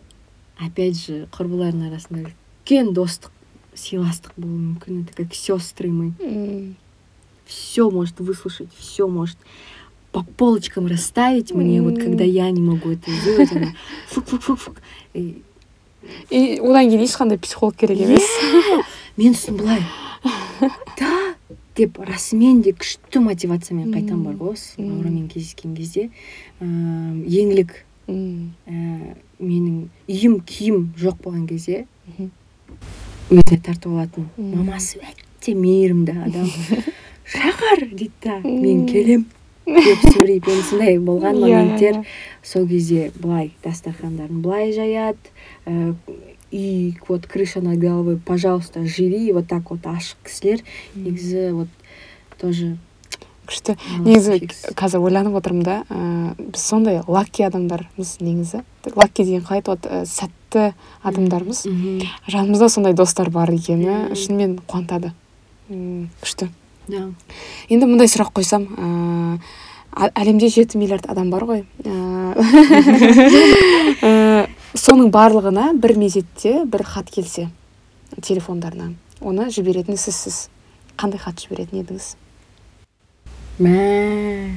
опять же құрбылардың арасында үлкен достық сыйластық болуы мүмкін. Это как сестры мы. Все может выслушать, все может. По полочкам расставить мне, вот когда я не могу это сделать, она фук-фук-фук-фук. И и одан кейін ешқандай психолог керек емес мен сосын былай. Да? Деп расымен де күшті мотивациямен қайтам бар ғой осы. М. лаурамен кездескен кезде. Ыыы еңлік. Мм. ә, менің үйім киім жоқ болған кезде өзіне тартып алатын. Мамасы өте мейірімді адам. Шақыр дейді да. Мен келем деп сөйлейді енді сондай болған Иә, иә, моменттер иә. сол кезде былай дастархандарын былай жаят ә, үй вот крыша над головой пожалуйста живи вот так вот ашық кісілер. Негізі вот тоже күшті. негізі қазір ойланып отырмын да ә, біз сондай лакки адамдармыз негізі. Лакки деген қалай вот, ә, сәтті адамдармыз. Жанымызда сондай достар бар екені шынымен қуантады. М, күшті. Енді мындай сұрақ қойсам ә, әлемде жеті миллиард адам бар ғой. Ә, ә, соның барлығына бір мезетте бір хат келсе телефондарына оны жіберетін сізсіз. Қандай хат жіберетін едіңіз? Мә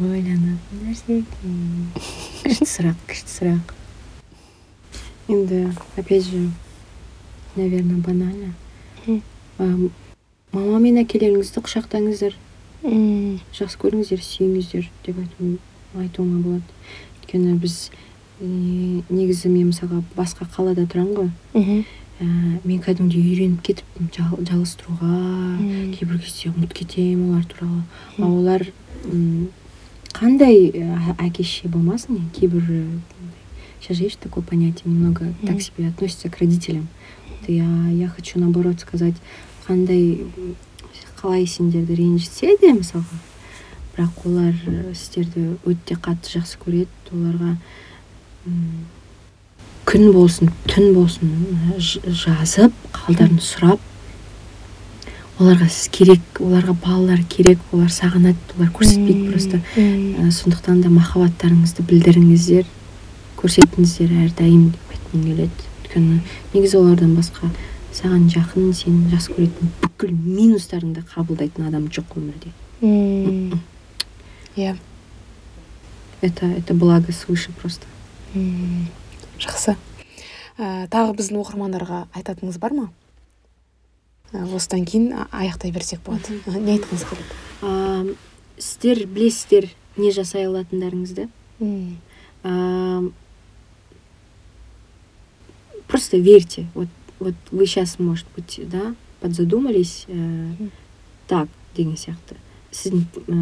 ойланатын нәрсе екен. Күшті сұрақ күшті сұрақ. Енді опять же наверное банально. Мама мен әкелеріңізді құшақтаңыздар. М, жақсы көріңіздер сүйіңіздер деп айту, айтуыма болады. Өйткені біз ә, негізі мен мысалға басқа қалада тұрамын ғой. Ә, мен кәдімгідей үйреніп кетіппін жал, жалғыз тұруға Мм. кейбір кезде ұмытып кетемін олар туралы. А Мм. олар қандай ә, әке шеше болмасын иә, кейбір сейчас же есть такое понятие немного так себе относятся к родителям. Я я хочу наоборот сказать қандай қалай сендерді ренжітсе де мысалға бірақ олар ә, сіздерді өте қатты жақсы көреді оларға күн болсын түн болсын ж- жазып қалдарын сұрап оларға сіз керек оларға балалар керек олар сағынады олар көрсетпейді просто. Ә, сондықтан да махаббаттарыңызды білдіріңіздер көрсетіңіздер әрдайым деп айтқым келеді. Өйткені негізі олардан басқа саған жақын сені жақсы көретін бүкіл минустарыңды қабылдайтын адам жоқ өмірде. Иә. Это это благо свыше просто. Жақсы. Ә, тағы біздің оқырмандарға айтатыныңыз бар ма? Ә, осыдан кейін аяқтай берсек болады. Не айтқыңыз келеді? Сіздер білесіздер не жасай алатындарыңызды. Просто верьте. Вот, вот вы сейчас, может быть, да, подзадумались, э, так, деген сияқты. Сіздің ә,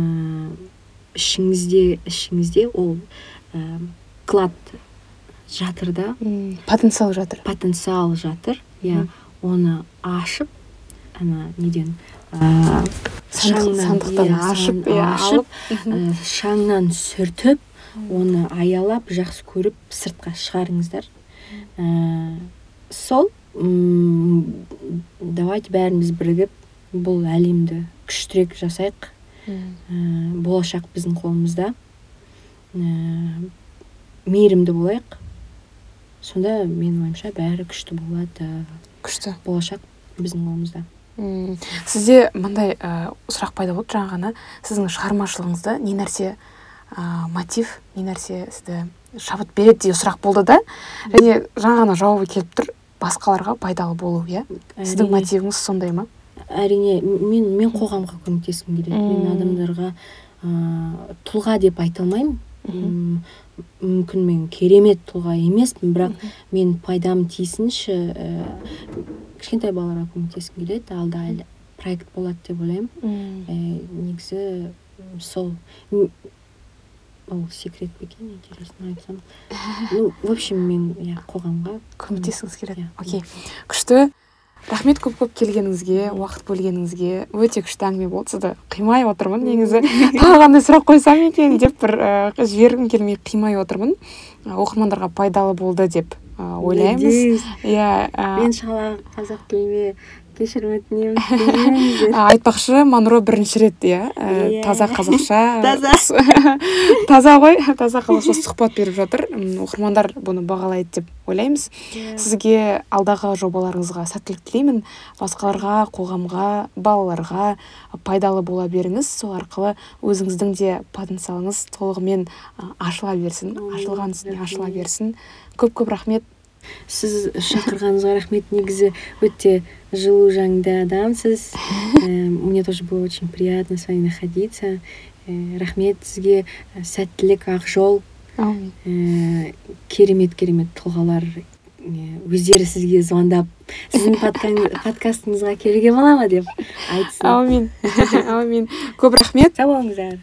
ішіңізде, ішіңізде ол ә, клад жатыр да, потенциал жатыр. Потенциал жатыр. Иә, оны ашып, ана неден ә, сандықтан ашып, ашып шаңнан сүртіп оны аялап жақсы көріп сыртқа шығарыңыздар. Ә, сол м, давайте бәріміз бірігіп бұл әлемді күштірек жасайық. Ә, болашақ біздің қолымызда. Ә, мейірімді болайық. Сонда менің ойымша бәрі күшті болады. Күшті. Болашақ біздің қолымызда. Сізде мындай ә, сұрақ пайда болды. Жаңа ғана сіздің шығармашылығыңызда не нәрсе ә, мотив не нәрсе сізді шабыт береді деген сұрақ болды да. Және жаңа ғана жауабы келіп тұр. Басқаларға пайдалы болу иә? Сіздің мотивіңіз сондай ма? Әрине мен мен қоғамға көмектескім келеді. Мен адамдарға ә, тұлға деп айта алмаймын. Мүмкін мен керемет тұлға емеспін бірақ мен пайдам тисінші ә, кішкентай балаларға көмектескім келеді. Алда әлі проект болады деп ойлаймын. Ә, негізі сол ол секрет пе екен интересно айтсам ну в общем мен иә қоғамға көмектескіңіз келеді Иә. окей. күшті. Рахмет көп көп келгеніңізге уақыт бөлгеніңізге. Өте күшті әңгіме болды. Сізді қимай отырмын негізі. Тағы қандай сұрақ қойсам екен деп бір ә, жібергім келмей қимай отырмын. Оқырмандарға пайдалы болды деп ойлаймыз. Иә мен шала қазақ тіліне кешірім өтінемін. Айтпақшы манро бірінші рет иә? Ә, Иә. таза қазақша. Таза. таза ғой таза қазақша сұхбат беріп жатыр. Оқырмандар бұны бағалайды деп ойлаймыз. Сізге алдағы жобаларыңызға сәттілік тілеймін. Басқаларға қоғамға балаларға пайдалы бола беріңіз. Сол арқылы өзіңіздің де потенциалыңыз толығымен ашыла берсін ашылған үстіне ашыла берсін. Көп көп рахмет. Сіз шақырғаныңызға рахмет. Негізі өте жылу жанды адамсыз. Э, мне тоже было очень приятно с вами находиться. Э, рахмет сізге. Сәттілік ақ жол. Әумин Э, керемет керемет тұлғалар. Өздері сізге звондап сіздің подкастыңызға келуге бола ма деп айтсын. Әумин әумин көп рахмет. Сау болыңыздар.